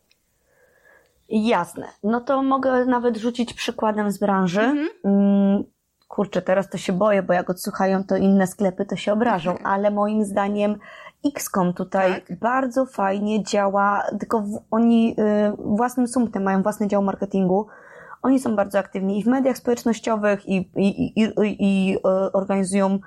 Jasne. No to mogę nawet rzucić przykładem z branży. Mhm. Mm, kurczę, teraz to się boję, bo jak odsłuchają to inne sklepy, to się obrażą, ale moim zdaniem XCOM tutaj tak. bardzo fajnie działa, tylko w, oni y, własnym sumptem mają własny dział marketingu. Oni są bardzo aktywni i w mediach społecznościowych i, i, i, i y, organizują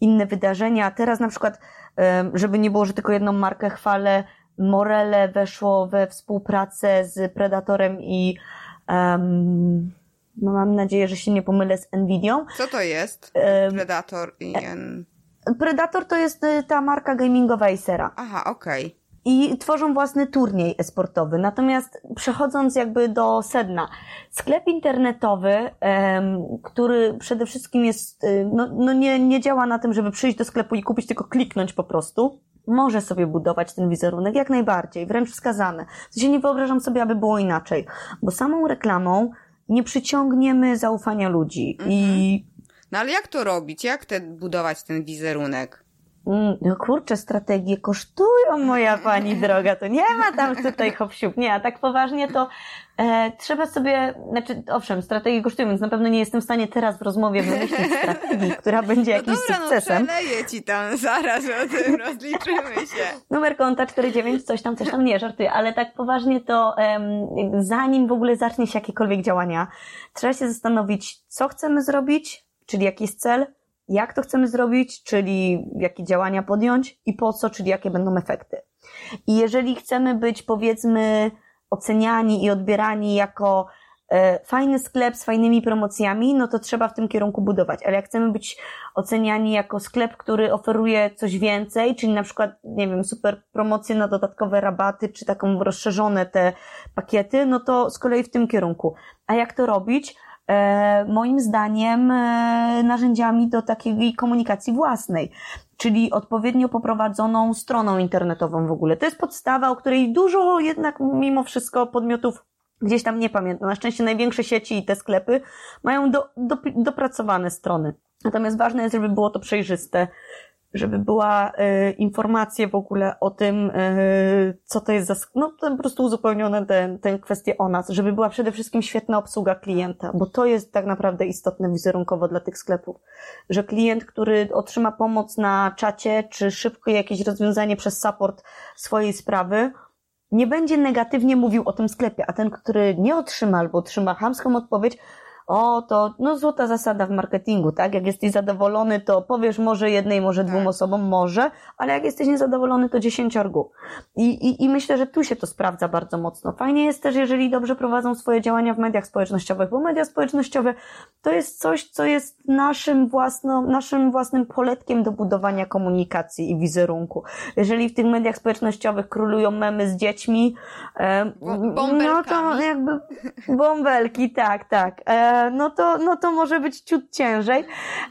inne wydarzenia. Teraz na przykład, y, żeby nie było, że tylko jedną markę chwalę, Morele weszło we współpracę z Predatorem i um, no mam nadzieję, że się nie pomylę z Nvidią. Co to jest? Predator i... Predator to jest y, ta marka gamingowa Acera. Aha, okej. Okay. I tworzą własny turniej esportowy. Natomiast przechodząc jakby do sedna, sklep internetowy, który przede wszystkim jest, y, no, no nie, nie działa na tym, żeby przyjść do sklepu i kupić, tylko kliknąć po prostu, może sobie budować ten wizerunek jak najbardziej, wręcz wskazane. W sensie nie wyobrażam sobie, aby było inaczej, bo samą reklamą nie przyciągniemy zaufania ludzi mhm. i no ale jak to robić? Jak te, budować ten wizerunek? Mm, no kurczę, strategie kosztują, moja pani droga, to nie ma tam tutaj hop Nie, a tak poważnie to e, trzeba sobie, znaczy owszem, strategie kosztują, więc na pewno nie jestem w stanie teraz w rozmowie wymyślić strategii, która będzie no jakimś dobra, sukcesem. No dobra, ci tam zaraz o tym rozliczymy się. Numer konta 49, coś tam, coś tam, nie, żartuję, ale tak poważnie to em, zanim w ogóle zacznie się jakiekolwiek działania, trzeba się zastanowić, co chcemy zrobić, czyli jaki jest cel, jak to chcemy zrobić, czyli jakie działania podjąć i po co, czyli jakie będą efekty. I jeżeli chcemy być, powiedzmy, oceniani i odbierani jako e, fajny sklep z fajnymi promocjami, no to trzeba w tym kierunku budować. Ale jak chcemy być oceniani jako sklep, który oferuje coś więcej, czyli na przykład, nie wiem, super promocje na dodatkowe rabaty, czy taką rozszerzone te pakiety, no to z kolei w tym kierunku. A jak to robić? E, moim zdaniem e, narzędziami do takiej komunikacji własnej, czyli odpowiednio poprowadzoną stroną internetową w ogóle. To jest podstawa, o której dużo jednak mimo wszystko podmiotów gdzieś tam nie pamiętam. Na szczęście największe sieci i te sklepy mają do, do, dopracowane strony. Natomiast ważne jest, żeby było to przejrzyste, żeby była y, informacja w ogóle o tym, y, co to jest za, no po prostu uzupełnione tę ten, kwestię o nas, żeby była przede wszystkim świetna obsługa klienta, bo to jest tak naprawdę istotne wizerunkowo dla tych sklepów, że klient, który otrzyma pomoc na czacie, czy szybko jakieś rozwiązanie przez support swojej sprawy, nie będzie negatywnie mówił o tym sklepie, a ten, który nie otrzyma albo otrzyma chamską odpowiedź, o, to no złota zasada w marketingu, tak? Jak jesteś zadowolony, to powiesz może jednej, może dwóm tak. osobom, może, ale jak jesteś niezadowolony, to dziesięciorgu. I, i, I myślę, że tu się to sprawdza bardzo mocno. Fajnie jest też, jeżeli dobrze prowadzą swoje działania w mediach społecznościowych, bo media społecznościowe to jest coś, co jest naszym, własno, naszym własnym poletkiem do budowania komunikacji i wizerunku. Jeżeli w tych mediach społecznościowych królują memy z dziećmi, e, no to jakby bąbelki, tak, tak. E, no to, no to może być ciut ciężej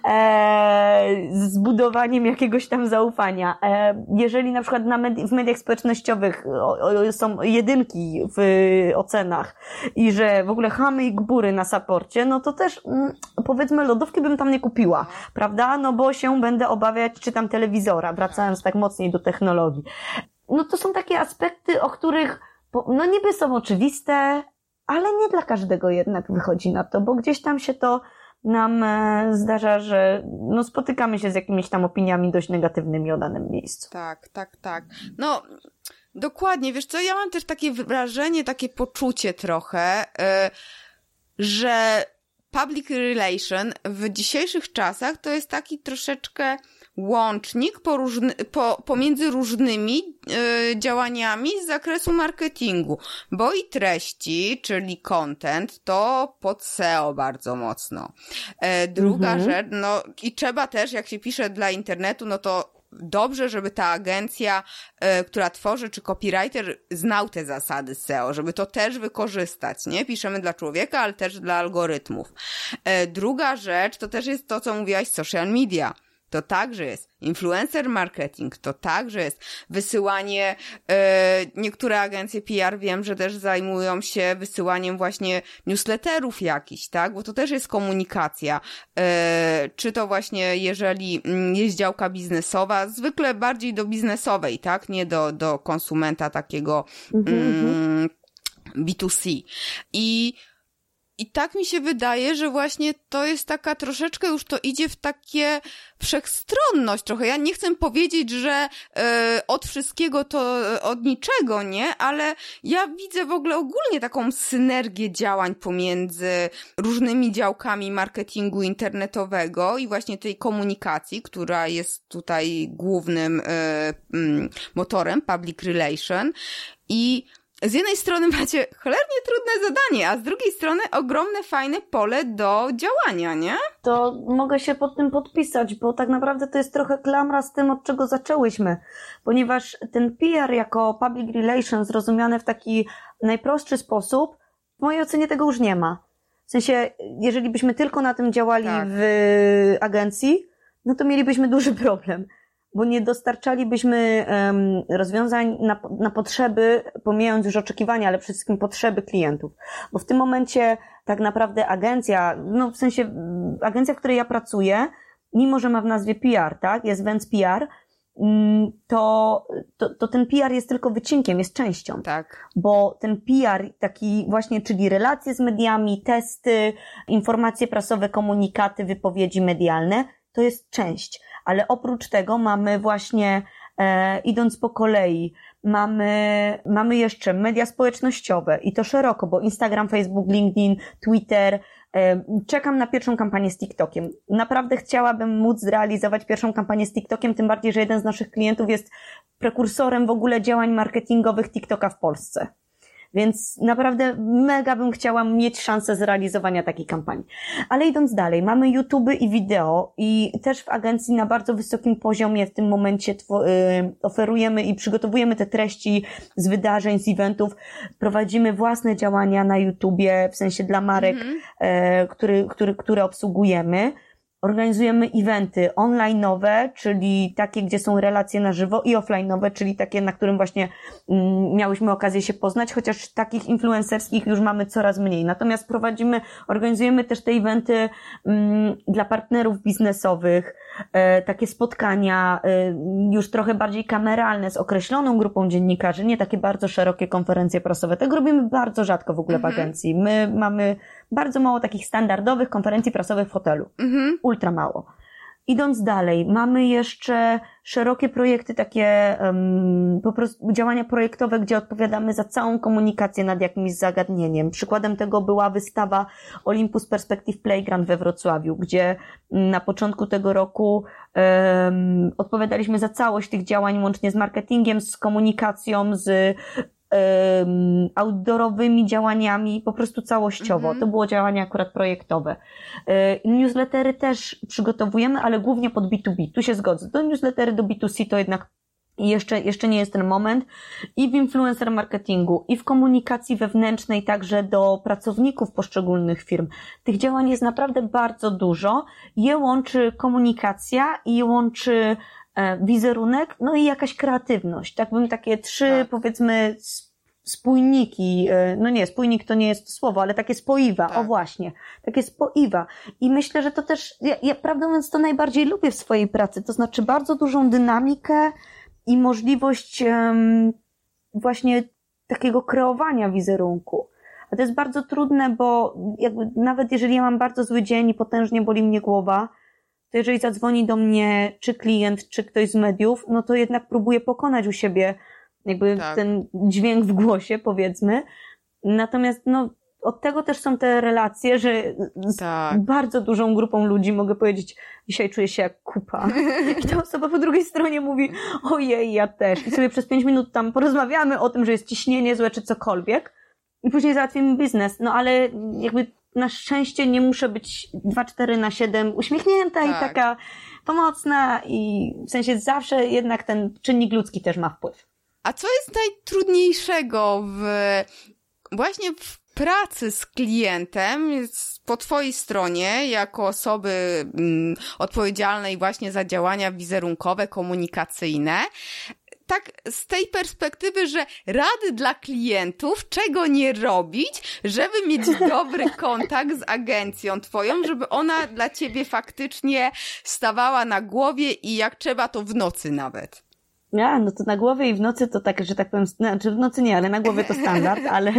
e, z budowaniem jakiegoś tam zaufania. E, jeżeli na przykład na med w mediach społecznościowych są jedynki w ocenach i że w ogóle chamy i gbury na saporcie, no to też mm, powiedzmy lodówki bym tam nie kupiła, prawda? No bo się będę obawiać, czy tam telewizora, wracając tak mocniej do technologii. No to są takie aspekty, o których no niby są oczywiste, ale nie dla każdego jednak wychodzi na to, bo gdzieś tam się to nam e, zdarza, że no spotykamy się z jakimiś tam opiniami dość negatywnymi o danym miejscu. Tak, tak, tak. No, dokładnie, wiesz co, ja mam też takie wrażenie, takie poczucie trochę, yy, że public relation w dzisiejszych czasach to jest taki troszeczkę łącznik po różny, po, pomiędzy różnymi y, działaniami z zakresu marketingu, bo i treści, czyli content, to pod SEO bardzo mocno. E, druga mhm. rzecz, no i trzeba też, jak się pisze dla internetu, no to dobrze, żeby ta agencja, e, która tworzy, czy copywriter znał te zasady SEO, żeby to też wykorzystać, nie? Piszemy dla człowieka, ale też dla algorytmów. Druga rzecz to też jest to, co mówiłaś, social media to także jest influencer marketing, to także jest wysyłanie, e, niektóre agencje PR wiem, że też zajmują się wysyłaniem właśnie newsletterów jakichś, tak, bo to też jest komunikacja, e, czy to właśnie jeżeli mm, jest działka biznesowa, zwykle bardziej do biznesowej, tak, nie do, do konsumenta takiego mhm, mm, B2C. I i tak mi się wydaje, że właśnie to jest taka troszeczkę już to idzie w takie wszechstronność trochę. Ja nie chcę powiedzieć, że y, od wszystkiego to y, od niczego, nie? Ale ja widzę w ogóle ogólnie taką synergię działań pomiędzy różnymi działkami marketingu internetowego i właśnie tej komunikacji, która jest tutaj głównym y, motorem public relation i z jednej strony macie cholernie trudne zadanie, a z drugiej strony ogromne, fajne pole do działania, nie? To mogę się pod tym podpisać, bo tak naprawdę to jest trochę klamra z tym, od czego zaczęłyśmy. Ponieważ ten PR jako public relations rozumiany w taki najprostszy sposób, w mojej ocenie tego już nie ma. W sensie, jeżeli byśmy tylko na tym działali tak. w agencji, no to mielibyśmy duży problem bo nie dostarczalibyśmy rozwiązań na, na potrzeby, pomijając już oczekiwania, ale przede wszystkim potrzeby klientów. Bo w tym momencie tak naprawdę agencja, no w sensie agencja, w której ja pracuję, mimo że ma w nazwie PR, tak, jest Vents PR, mm, to, to, to ten PR jest tylko wycinkiem, jest częścią. Tak. Bo ten PR taki właśnie, czyli relacje z mediami, testy, informacje prasowe, komunikaty, wypowiedzi medialne, to jest część ale oprócz tego mamy właśnie, e, idąc po kolei, mamy, mamy jeszcze media społecznościowe i to szeroko, bo Instagram, Facebook, LinkedIn, Twitter, e, Czekam na pierwszą kampanię z TikTokiem. Naprawdę chciałabym móc zrealizować pierwszą kampanię z TikTokiem, tym bardziej, że jeden z naszych klientów jest prekursorem w ogóle działań marketingowych TikToka w Polsce. Więc naprawdę mega bym chciała mieć szansę zrealizowania takiej kampanii. Ale idąc dalej, mamy YouTube i wideo i też w agencji na bardzo wysokim poziomie w tym momencie y, oferujemy i przygotowujemy te treści z wydarzeń, z eventów. Prowadzimy własne działania na YouTubie, w sensie dla marek, mm -hmm. który, który, które obsługujemy. Organizujemy eventy online'owe, czyli takie, gdzie są relacje na żywo i offline'owe, czyli takie, na którym właśnie mm, miałyśmy okazję się poznać, chociaż takich influencerskich już mamy coraz mniej. Natomiast prowadzimy, organizujemy też te eventy mm, dla partnerów biznesowych, E, takie spotkania e, już trochę bardziej kameralne z określoną grupą dziennikarzy, nie takie bardzo szerokie konferencje prasowe. Tego robimy bardzo rzadko w ogóle w mhm. agencji. My mamy bardzo mało takich standardowych konferencji prasowych w hotelu. Mhm. Ultra mało. Idąc dalej, mamy jeszcze szerokie projekty, takie um, po prostu działania projektowe, gdzie odpowiadamy za całą komunikację nad jakimś zagadnieniem. Przykładem tego była wystawa Olympus Perspective Playground we Wrocławiu, gdzie na początku tego roku um, odpowiadaliśmy za całość tych działań, łącznie z marketingiem, z komunikacją, z outdoorowymi działaniami, po prostu całościowo. Mm -hmm. To było działanie akurat projektowe. E, newslettery też przygotowujemy, ale głównie pod B2B. Tu się zgodzę. Do newslettery do B2C to jednak jeszcze, jeszcze nie jest ten moment. I w influencer marketingu, i w komunikacji wewnętrznej, także do pracowników poszczególnych firm. Tych działań jest naprawdę bardzo dużo. Je łączy komunikacja i je łączy wizerunek, no i jakaś kreatywność. Tak bym takie trzy, tak. powiedzmy, spójniki, e, no nie, spójnik to nie jest słowo, ale takie spoiwa, tak. o właśnie, takie spoiwa. I myślę, że to też, ja, ja prawdę mówiąc to najbardziej lubię w swojej pracy, to znaczy bardzo dużą dynamikę i możliwość um, właśnie takiego kreowania wizerunku. A to jest bardzo trudne, bo jakby nawet jeżeli ja mam bardzo zły dzień i potężnie boli mnie głowa, to jeżeli zadzwoni do mnie czy klient, czy ktoś z mediów, no to jednak próbuję pokonać u siebie jakby tak. ten dźwięk w głosie, powiedzmy. Natomiast no, od tego też są te relacje, że z Tak. bardzo dużą grupą ludzi mogę powiedzieć, dzisiaj czuję się jak kupa. I ta osoba po drugiej stronie mówi, ojej, ja też. I sobie przez pięć minut tam porozmawiamy o tym, że jest ciśnienie złe czy cokolwiek. I później załatwimy biznes. No ale jakby na szczęście nie muszę być 2-4 na 7 uśmiechnięta i Tak. taka pomocna i w sensie zawsze jednak ten czynnik ludzki też ma wpływ. A co jest najtrudniejszego w właśnie w pracy z klientem po twojej stronie jako osoby mm, odpowiedzialnej właśnie za działania wizerunkowe, komunikacyjne? Tak z tej perspektywy, że rady dla klientów, czego nie robić, żeby mieć dobry kontakt z agencją twoją, żeby ona dla ciebie faktycznie stawała na głowie i jak trzeba to w nocy nawet. Ja, no to na głowie i w nocy to tak, że tak powiem, znaczy w nocy nie, ale na głowie to standard, ale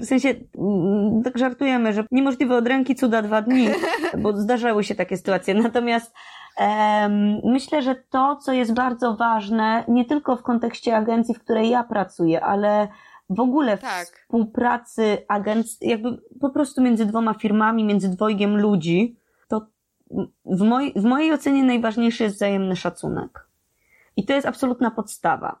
w sensie mm, tak żartujemy, że niemożliwe od ręki cuda dwa dni, bo zdarzały się takie sytuacje. Natomiast myślę, że to, co jest bardzo ważne, nie tylko w kontekście agencji, w której ja pracuję, ale w ogóle w Tak. współpracy agencji, jakby po prostu między dwoma firmami, między dwojgiem ludzi, to w, moj, w mojej ocenie najważniejszy jest wzajemny szacunek. I to jest absolutna podstawa.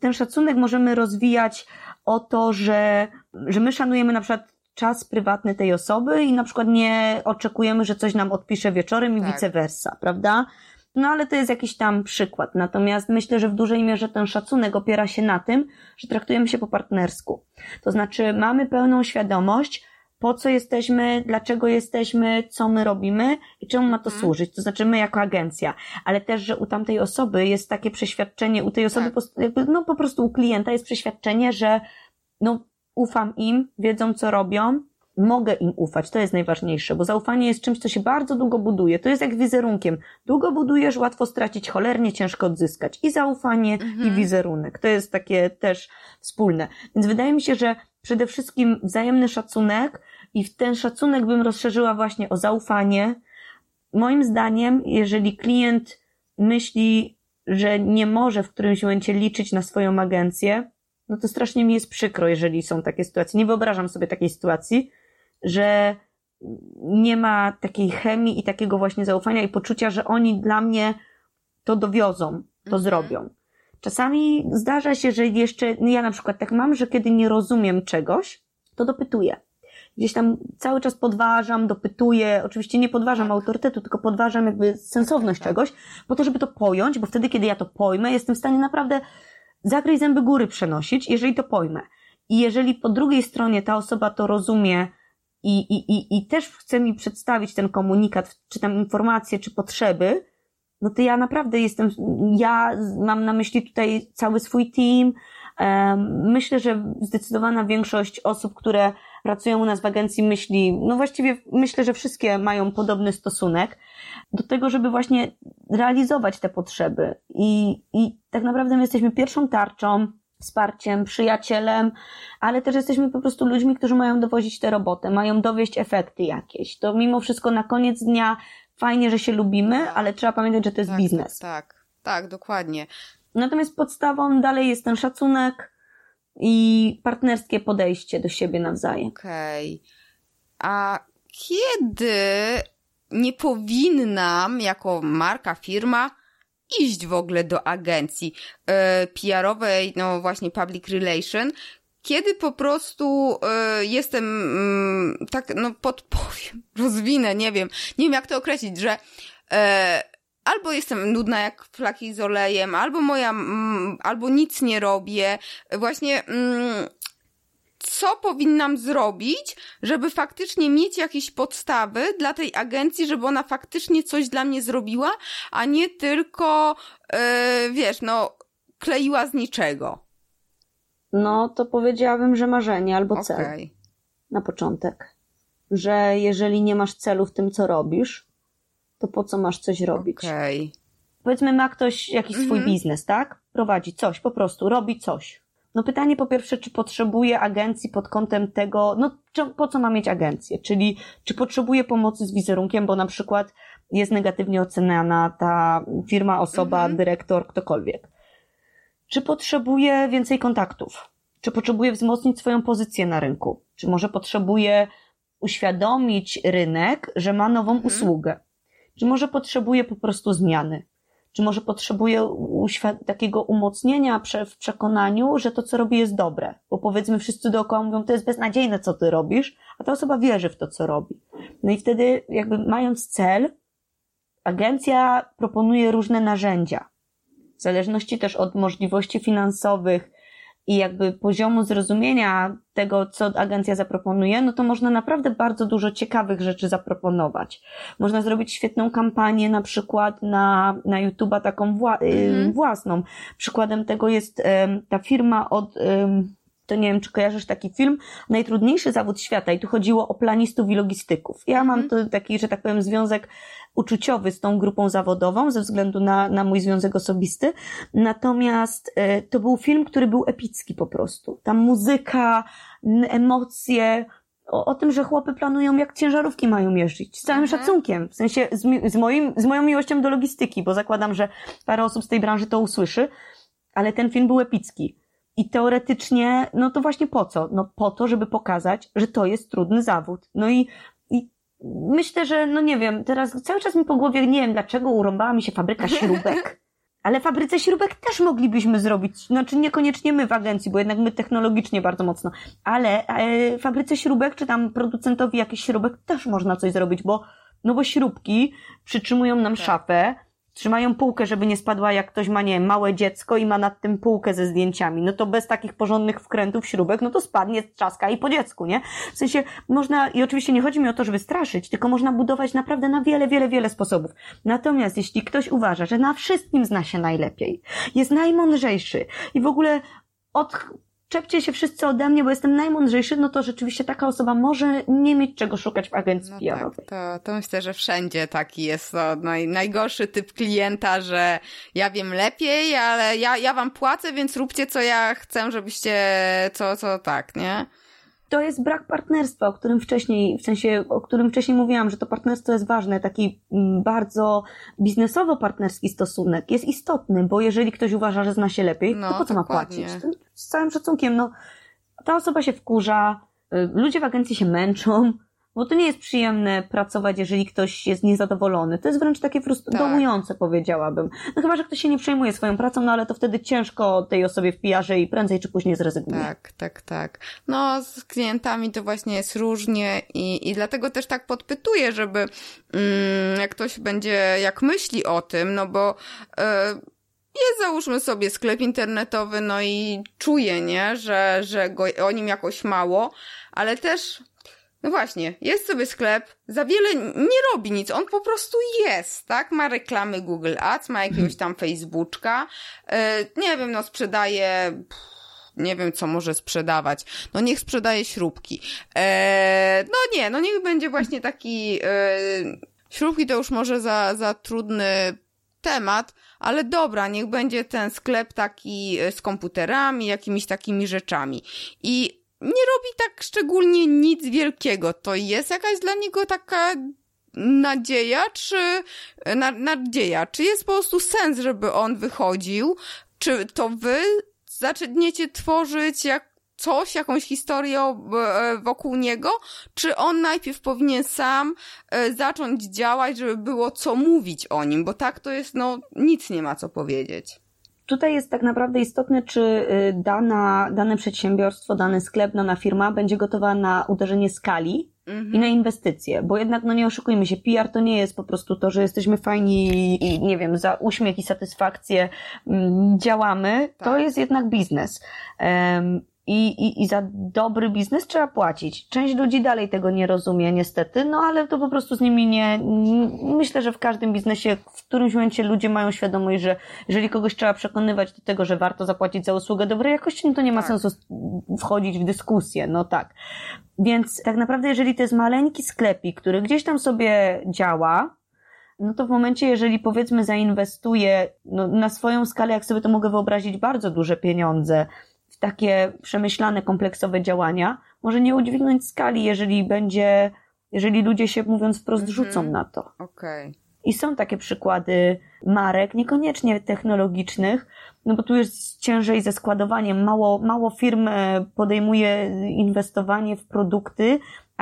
Ten szacunek możemy rozwijać o to, że, że my szanujemy na przykład czas prywatny tej osoby i na przykład nie oczekujemy, że coś nam odpisze wieczorem i Tak. vice versa, prawda? No ale to jest jakiś tam przykład. Natomiast myślę, że w dużej mierze ten szacunek opiera się na tym, że traktujemy się po partnersku. To znaczy mamy pełną świadomość, po co jesteśmy, dlaczego jesteśmy, co my robimy i czemu ma to Mhm. służyć. To znaczy my jako agencja, ale też, że u tamtej osoby jest takie przeświadczenie, u tej osoby, Tak. po, no po prostu u klienta jest przeświadczenie, że no ufam im, wiedzą co robią, mogę im ufać, to jest najważniejsze, bo zaufanie jest czymś, co się bardzo długo buduje. To jest jak wizerunkiem. Długo budujesz, łatwo stracić, cholernie ciężko odzyskać. I zaufanie, i wizerunek. To jest takie też wspólne. Więc wydaje mi się, że przede wszystkim wzajemny szacunek i w ten szacunek bym rozszerzyła właśnie o zaufanie. Moim zdaniem, jeżeli klient myśli, że nie może w którymś momencie liczyć na swoją agencję, no to strasznie mi jest przykro, jeżeli są takie sytuacje. Nie wyobrażam sobie takiej sytuacji, że nie ma takiej chemii i takiego właśnie zaufania i poczucia, że oni dla mnie to dowiozą, to Mhm. zrobią. Czasami zdarza się, że jeszcze, no ja na przykład tak mam, że kiedy nie rozumiem czegoś, to dopytuję. Gdzieś tam cały czas podważam, dopytuję. Oczywiście nie podważam Tak. autorytetu, tylko podważam jakby sensowność Tak. czegoś, po to, żeby to pojąć, bo wtedy, kiedy ja to pojmę, jestem w stanie naprawdę zakryj zęby góry przenosić, jeżeli to pojmę. I jeżeli po drugiej stronie ta osoba to rozumie i, i, i, i też chce mi przedstawić ten komunikat, czy tam informacje, czy potrzeby, no to ja naprawdę jestem, ja mam na myśli tutaj cały swój team. Myślę, że zdecydowana większość osób, które pracują u nas w agencji myśli, no właściwie myślę, że wszystkie mają podobny stosunek do tego, żeby właśnie realizować te potrzeby. I, i tak naprawdę my jesteśmy pierwszą tarczą, wsparciem, przyjacielem, ale też jesteśmy po prostu ludźmi, którzy mają dowozić tę robotę, mają dowieść efekty jakieś. To mimo wszystko na koniec dnia fajnie, że się lubimy, ale trzeba pamiętać, że to jest tak, biznes. Tak, tak, tak, dokładnie. Natomiast podstawą dalej jest ten szacunek i partnerskie podejście do siebie nawzajem. Okej. A kiedy nie powinnam jako marka, firma iść w ogóle do agencji e, PR-owej, no właśnie public relation, kiedy po prostu e, jestem mm, tak, no podpowiem, rozwinę, nie wiem, nie wiem jak to określić, że e, albo jestem nudna jak flaki z olejem, albo moja, mm, albo nic nie robię, właśnie mm, co powinnam zrobić, żeby faktycznie mieć jakieś podstawy dla tej agencji, żeby ona faktycznie coś dla mnie zrobiła, a nie tylko, e, wiesz, no, kleiła z niczego. No to powiedziałabym, że marzenie albo cel Okej. na początek. Że jeżeli nie masz celu w tym, co robisz, to po co masz coś robić? Okej. Powiedzmy, ma ktoś jakiś swój Mhm. biznes, tak? Prowadzi coś, po prostu robi coś. No pytanie po pierwsze, czy potrzebuje agencji pod kątem tego, no czy, po co ma mieć agencję? Czyli czy potrzebuje pomocy z wizerunkiem, bo na przykład jest negatywnie oceniana ta firma, osoba, Mhm. dyrektor, ktokolwiek. Czy potrzebuje więcej kontaktów? czy potrzebuje wzmocnić swoją pozycję na rynku, czy może potrzebuje uświadomić rynek, że ma nową mhm. usługę, czy może potrzebuje po prostu zmiany, czy może potrzebuje takiego umocnienia w przekonaniu, że to, co robi, jest dobre. Bo powiedzmy, wszyscy dookoła mówią, to jest beznadziejne, co ty robisz, a ta osoba wierzy w to, co robi. No i wtedy, jakby mając cel, agencja proponuje różne narzędzia. W zależności też od możliwości finansowych, i jakby poziomu zrozumienia tego, co agencja zaproponuje, no to można naprawdę bardzo dużo ciekawych rzeczy zaproponować. Można zrobić świetną kampanię na przykład na, na YouTube'a taką wła mhm. własną. Przykładem tego jest um, ta firma od um, to nie wiem, czy kojarzysz taki film, Najtrudniejszy zawód świata i tu chodziło o planistów i logistyków. Ja mam mhm. to taki, że tak powiem, związek uczuciowy z tą grupą zawodową ze względu na, na mój związek osobisty. Natomiast e, to był film, który był epicki po prostu. Tam muzyka, emocje, o, o, tym, że chłopy planują, jak ciężarówki mają jeździć. Z całym mhm. szacunkiem. W sensie z, z, moim, z moją miłością do logistyki, bo zakładam, że parę osób z tej branży to usłyszy. Ale ten film był epicki. I teoretycznie, no to właśnie po co? No po to, żeby pokazać, że to jest trudny zawód. No i, i myślę, że, no nie wiem, teraz cały czas mi po głowie, nie wiem dlaczego urąbała mi się fabryka śrubek. Ale fabryce śrubek też moglibyśmy zrobić. Znaczy niekoniecznie my w agencji, bo jednak my technologicznie bardzo mocno. Ale e, fabryce śrubek, czy tam producentowi jakichś śrubek też można coś zrobić, bo, no bo śrubki przytrzymują nam tak. szafę, trzymają półkę, żeby nie spadła, jak ktoś ma, nie małe dziecko i ma nad tym półkę ze zdjęciami. No to bez takich porządnych wkrętów, śrubek, no to spadnie, trzaska i po dziecku, nie? W sensie można, i oczywiście nie chodzi mi o to, żeby straszyć, tylko można budować naprawdę na wiele, wiele, wiele sposobów. Natomiast jeśli ktoś uważa, że na wszystkim zna się najlepiej, jest najmądrzejszy i w ogóle od czepcie się wszyscy ode mnie, bo jestem najmądrzejszy, no to rzeczywiście taka osoba może nie mieć czego szukać w agencji no PR-owej. Tak, to, to myślę, że wszędzie taki jest to naj, najgorszy typ klienta, że ja wiem lepiej, ale ja, ja wam płacę, więc róbcie co ja chcę, żebyście co, co tak, nie? To jest brak partnerstwa, o którym wcześniej, w sensie, o którym wcześniej mówiłam, że to partnerstwo jest ważne, taki mm, bardzo biznesowo-partnerski stosunek jest istotny, bo jeżeli ktoś uważa, że zna się lepiej, no, to po co dokładnie. ma płacić? Z całym szacunkiem, no, ta osoba się wkurza, y, ludzie w agencji się męczą, bo to nie jest przyjemne pracować, jeżeli ktoś jest niezadowolony. To jest wręcz takie frustrujące, tak. powiedziałabym. No chyba, że ktoś się nie przejmuje swoją pracą, no ale to wtedy ciężko tej osobie w pijarze i prędzej czy później zrezygnuje. Tak, tak, tak. No z klientami to właśnie jest różnie i, i dlatego też tak podpytuję, żeby mm, jak ktoś będzie, jak myśli o tym, no bo... Yy, jest załóżmy sobie sklep internetowy, no i czuje, nie, że, że go, o nim jakoś mało, ale też no właśnie, jest sobie sklep, za wiele nie robi nic, on po prostu jest, tak? Ma reklamy Google Ads, ma jakiegoś tam Facebooka, yy, nie wiem, no sprzedaje, pff, nie wiem, co może sprzedawać. No niech sprzedaje śrubki. E, no nie, no niech będzie właśnie taki, e, śrubki to już może za, za trudny temat, ale dobra, niech będzie ten sklep taki e, z komputerami, jakimiś takimi rzeczami. I nie robi tak szczególnie nic wielkiego. To jest jakaś dla niego taka nadzieja, czy na, nadzieja, czy jest po prostu sens, żeby on wychodził, czy to wy zaczniecie tworzyć jak coś, jakąś historię e, wokół niego, czy on najpierw powinien sam e, zacząć działać, żeby było co mówić o nim, bo tak to jest, no, nic nie ma co powiedzieć. Tutaj jest tak naprawdę istotne, czy y, dana, dane przedsiębiorstwo, dany sklep, dana firma będzie gotowa na uderzenie skali mhm. i na inwestycje, bo jednak, no nie oszukujmy się, PR to nie jest po prostu to, że jesteśmy fajni i nie wiem, za uśmiech i satysfakcję mm, działamy, tak. to jest jednak biznes. I, i, I za dobry biznes trzeba płacić. Część ludzi dalej tego nie rozumie, niestety, no ale to po prostu z nimi nie. Myślę, że w każdym biznesie w którymś momencie ludzie mają świadomość, że jeżeli kogoś trzeba przekonywać do tego, że warto zapłacić za usługę dobrej jakości, no to nie ma tak. sensu wchodzić w dyskusję, no tak. Więc tak naprawdę, jeżeli to jest maleńki sklepik, który gdzieś tam sobie działa, no to w momencie, jeżeli powiedzmy zainwestuje no, na swoją skalę, jak sobie to mogę wyobrazić, bardzo duże pieniądze, takie przemyślane, kompleksowe działania, może nie udźwignąć skali, jeżeli będzie, jeżeli ludzie się, mówiąc wprost, -hmm. rzucą na to. Okay. I są takie przykłady marek, niekoniecznie technologicznych, no bo tu jest ciężej ze składowaniem. Mało, mało firm e, podejmuje inwestowanie w produkty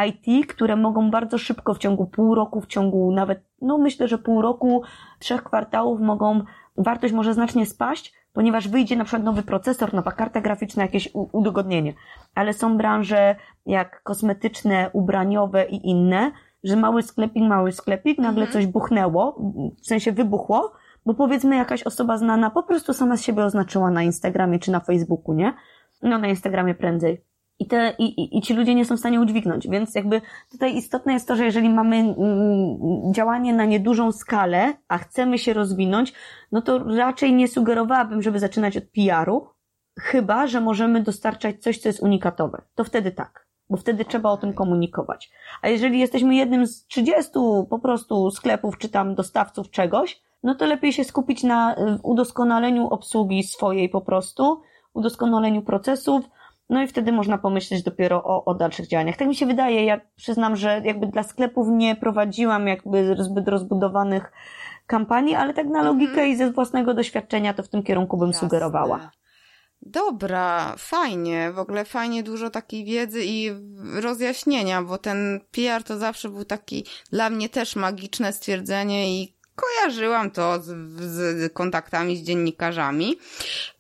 IT, które mogą bardzo szybko w ciągu pół roku, w ciągu nawet, no myślę, że pół roku, trzech kwartałów mogą, wartość może znacznie spaść, ponieważ wyjdzie na przykład nowy procesor, nowa karta graficzna, jakieś udogodnienie. Ale są branże jak kosmetyczne, ubraniowe i inne, że mały sklepik, mały sklepik, nagle mhm. coś buchnęło, w sensie wybuchło, bo powiedzmy jakaś osoba znana po prostu sama z siebie oznaczyła na Instagramie czy na Facebooku, nie? No na Instagramie prędzej. I, te, i, i, ci ludzie nie są w stanie udźwignąć. Więc jakby tutaj istotne jest to, że jeżeli mamy mm, działanie na niedużą skalę, a chcemy się rozwinąć, no to raczej nie sugerowałabym, żeby zaczynać od PR-u, chyba, że możemy dostarczać coś, co jest unikatowe. To wtedy tak bo wtedy trzeba o tym komunikować. A jeżeli jesteśmy jednym z 30 po prostu sklepów czy tam dostawców czegoś, no to lepiej się skupić na y, udoskonaleniu obsługi swojej po prostu, udoskonaleniu procesów, no i wtedy można pomyśleć dopiero o, o dalszych działaniach. Tak mi się wydaje, ja przyznam, że jakby dla sklepów nie prowadziłam jakby zbyt rozbudowanych kampanii, ale tak na logikę mhm. i ze własnego doświadczenia to w tym kierunku bym Jasne. sugerowała. Dobra, fajnie, w ogóle fajnie dużo takiej wiedzy i rozjaśnienia, bo ten PR to zawsze był taki dla mnie też magiczne stwierdzenie i kojarzyłam to z, z kontaktami z dziennikarzami.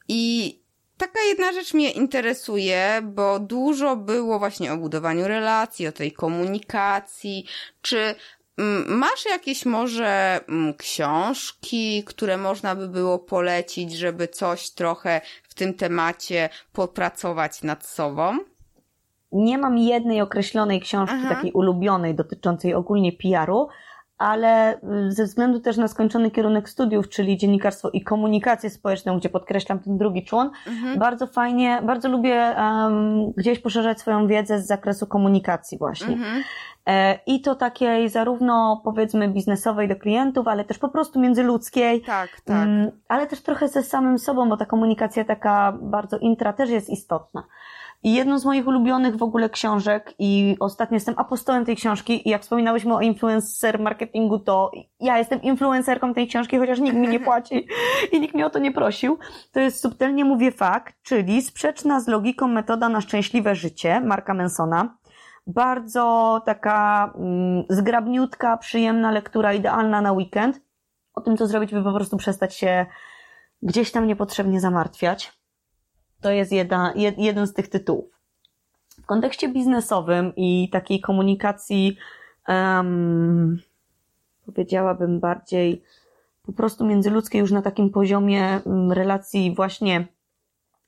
I taka jedna rzecz mnie interesuje, bo dużo było właśnie o budowaniu relacji, o tej komunikacji. Czy mm, masz jakieś może mm, książki, które można by było polecić, żeby coś trochę w tym temacie popracować nad sobą? Nie mam jednej określonej książki, Aha. takiej ulubionej, dotyczącej ogólnie PR-u, ale y, ze względu też na skończony kierunek studiów, czyli dziennikarstwo i komunikację społeczną, gdzie podkreślam ten drugi człon, mhm. bardzo fajnie, bardzo lubię um, gdzieś poszerzać swoją wiedzę z zakresu komunikacji właśnie. Mhm. E, I to takiej zarówno powiedzmy biznesowej do klientów, ale też po prostu międzyludzkiej. Tak, tak. Um, ale też trochę ze samym sobą, bo ta komunikacja taka bardzo intra też jest istotna. I jedną z moich ulubionych w ogóle książek i ostatnio jestem apostołem tej książki i jak wspominałyśmy o influencer marketingu, to ja jestem influencerką tej książki, chociaż nikt mi nie płaci i nikt mnie o to nie prosił. To jest subtelnie mówię fakt, czyli sprzeczna z logiką metoda na szczęśliwe życie Marka Mansona. Bardzo taka mm, zgrabniutka, przyjemna lektura, idealna na weekend. O tym, co zrobić, by po prostu przestać się gdzieś tam niepotrzebnie zamartwiać. To jest jedna, jed, jeden z tych tytułów. W kontekście biznesowym i takiej komunikacji, um, powiedziałabym bardziej po prostu międzyludzkiej, już na takim poziomie mm, relacji właśnie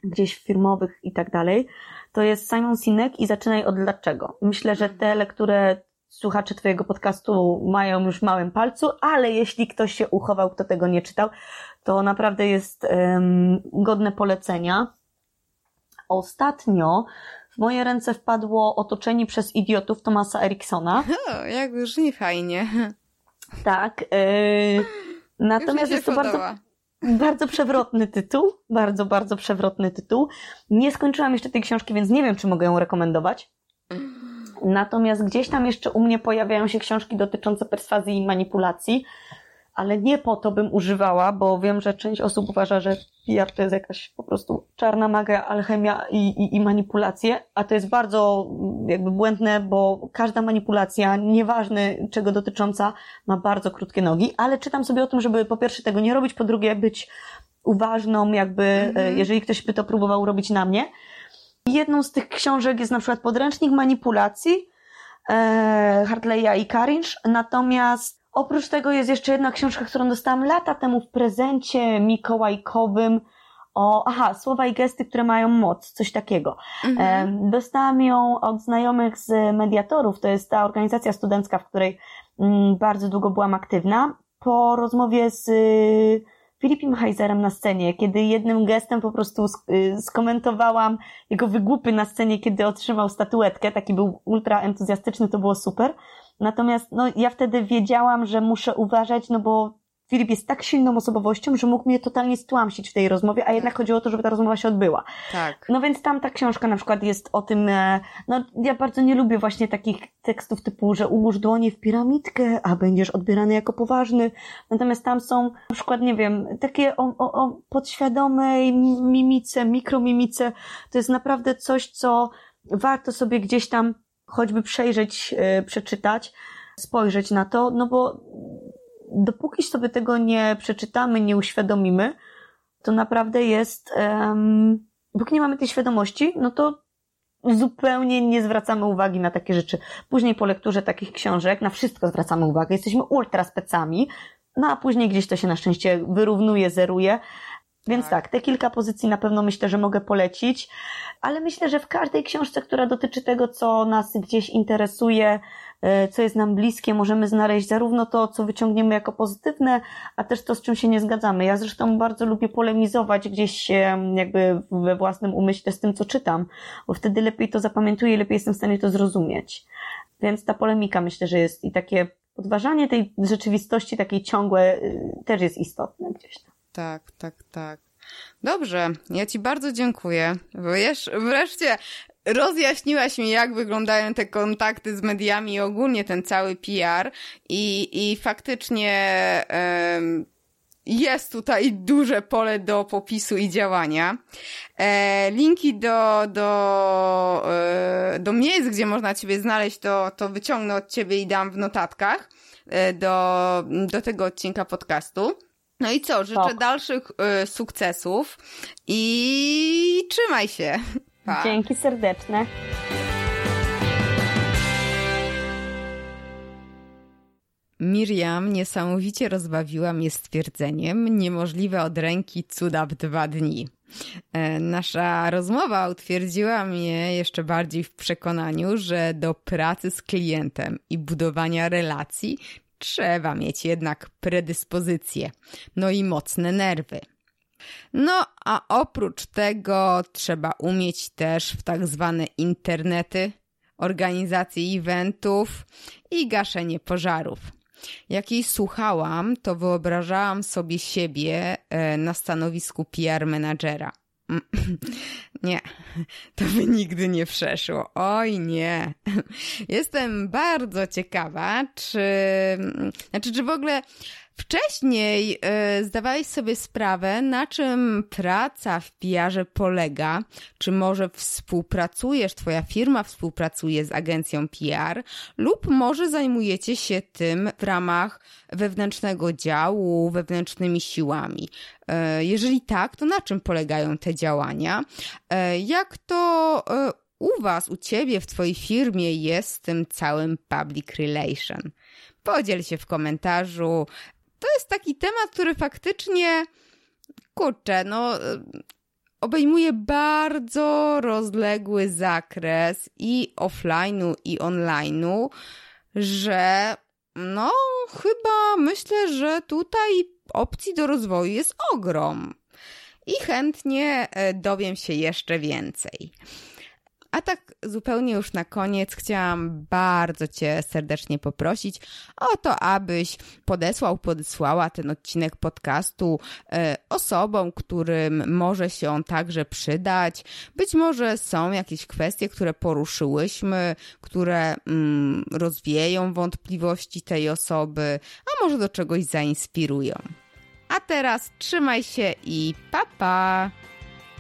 gdzieś firmowych i tak dalej, to jest Simon Sinek i zaczynaj od dlaczego. Myślę, że te lektury słuchacze Twojego podcastu mają już w małym palcu, ale jeśli ktoś się uchował, kto tego nie czytał, to naprawdę jest um, godne polecenia. Ostatnio w moje ręce wpadło Otoczeni przez idiotów Tomasa Eriksona. O, jak już nie fajnie. Tak. Yy, natomiast jest to bardzo, bardzo przewrotny tytuł. Bardzo, bardzo przewrotny tytuł. Nie skończyłam jeszcze tej książki, więc nie wiem, czy mogę ją rekomendować. Natomiast gdzieś tam jeszcze u mnie pojawiają się książki dotyczące perswazji i manipulacji ale nie po to bym używała, bo wiem, że część osób uważa, że PR to jest jakaś po prostu czarna magia, alchemia i, i, i manipulacje, a to jest bardzo jakby błędne, bo każda manipulacja, nieważne czego dotycząca, ma bardzo krótkie nogi, ale czytam sobie o tym, żeby po pierwsze tego nie robić, po drugie być uważną, jakby, mhm. jeżeli ktoś by to próbował robić na mnie. Jedną z tych książek jest na przykład podręcznik manipulacji e, Hartleya i Karinch, natomiast Oprócz tego jest jeszcze jedna książka, którą dostałam lata temu w prezencie mikołajkowym o, aha, słowa i gesty, które mają moc, coś takiego. Mhm. Dostałam ją od znajomych z mediatorów, to jest ta organizacja studencka, w której mm, bardzo długo byłam aktywna. Po rozmowie z y, Filipem Heizerem na scenie, kiedy jednym gestem po prostu y, skomentowałam jego wygłupy na scenie, kiedy otrzymał statuetkę, taki był ultra entuzjastyczny, to było super. Natomiast no, ja wtedy wiedziałam, że muszę uważać, no bo Filip jest tak silną osobowością, że mógł mnie totalnie stłamsić w tej rozmowie, a jednak chodziło o to, żeby ta rozmowa się odbyła. Tak. No więc tam ta książka na przykład jest o tym, e, no ja bardzo nie lubię właśnie takich tekstów typu, że ułóż dłonie w piramidkę, a będziesz odbierany jako poważny. Natomiast tam są na przykład, nie wiem, takie o, o, o podświadomej mimice, mikromimice. To jest naprawdę coś, co warto sobie gdzieś tam choćby przejrzeć, e, przeczytać, spojrzeć na to, no bo dopóki sobie tego nie przeczytamy, nie uświadomimy, to naprawdę jest, um, póki nie mamy tej świadomości, no to zupełnie nie zwracamy uwagi na takie rzeczy. Później po lekturze takich książek na wszystko zwracamy uwagę, jesteśmy ultra specami, no a później gdzieś to się na szczęście wyrównuje, zeruje. Więc tak. tak, te kilka pozycji na pewno myślę, że mogę polecić, ale myślę, że w każdej książce, która dotyczy tego, co nas gdzieś interesuje, e, co jest nam bliskie, możemy znaleźć zarówno to, co wyciągniemy jako pozytywne, a też to, z czym się nie zgadzamy. Ja zresztą bardzo lubię polemizować gdzieś jakby we własnym umyśle z tym, co czytam, bo wtedy lepiej to zapamiętuję, lepiej jestem w stanie to zrozumieć. Więc ta polemika myślę, że jest i takie podważanie tej rzeczywistości takiej ciągłe y, też jest istotne gdzieś tam. Tak, tak, tak. Dobrze, ja Ci bardzo dziękuję. Wiesz, wreszcie rozjaśniłaś mi, jak wyglądają te kontakty z mediami i ogólnie ten cały PR i, i faktycznie um, jest tutaj duże pole do popisu i działania. E, linki do, do, e, do miejsc, gdzie można Ciebie znaleźć, to, to wyciągnę od Ciebie i dam w notatkach e, do, do tego odcinka podcastu. No i co? Życzę dalszych y, sukcesów i trzymaj się. Pa. Dzięki serdeczne. Miriam niesamowicie rozbawiła mnie stwierdzeniem niemożliwe od ręki cuda w dwa dni. E, nasza rozmowa utwierdziła mnie jeszcze bardziej w przekonaniu, że do pracy z klientem i budowania relacji trzeba mieć jednak predyspozycje, no i mocne nerwy. No, a oprócz tego trzeba umieć też w tak zwane internety, organizację eventów i gaszenie pożarów. Jak jej słuchałam, to wyobrażałam sobie siebie e, na stanowisku PR menadżera. Nie, to by nigdy nie przeszło. Oj, nie. Jestem bardzo ciekawa, czy. Znaczy, czy w ogóle Wcześniej y, zdawałeś sobie sprawę, na czym praca w PR polega? Czy może współpracujesz, twoja firma współpracuje z agencją PR, lub może zajmujecie się tym w ramach wewnętrznego działu, wewnętrznymi siłami? Y, jeżeli tak, to na czym polegają te działania? Y, jak to u Was, u Ciebie, w Twojej firmie jest tym całym public relation? Podziel się w komentarzu, to jest taki temat, który faktycznie, kurczę, no obejmuje bardzo rozległy zakres i offline'u, i online'u, że no chyba myślę, że tutaj opcji do rozwoju jest ogrom. I chętnie e, dowiem się jeszcze więcej. A tak zupełnie już na koniec chciałam bardzo Cię serdecznie poprosić o to, abyś podesłał, podesłała ten odcinek podcastu e, osobom, którym może się on także przydać. Być może są jakieś kwestie, które poruszyłyśmy, które mm, rozwieją wątpliwości tej osoby, a może do czegoś zainspirują. A teraz trzymaj się i pa pa!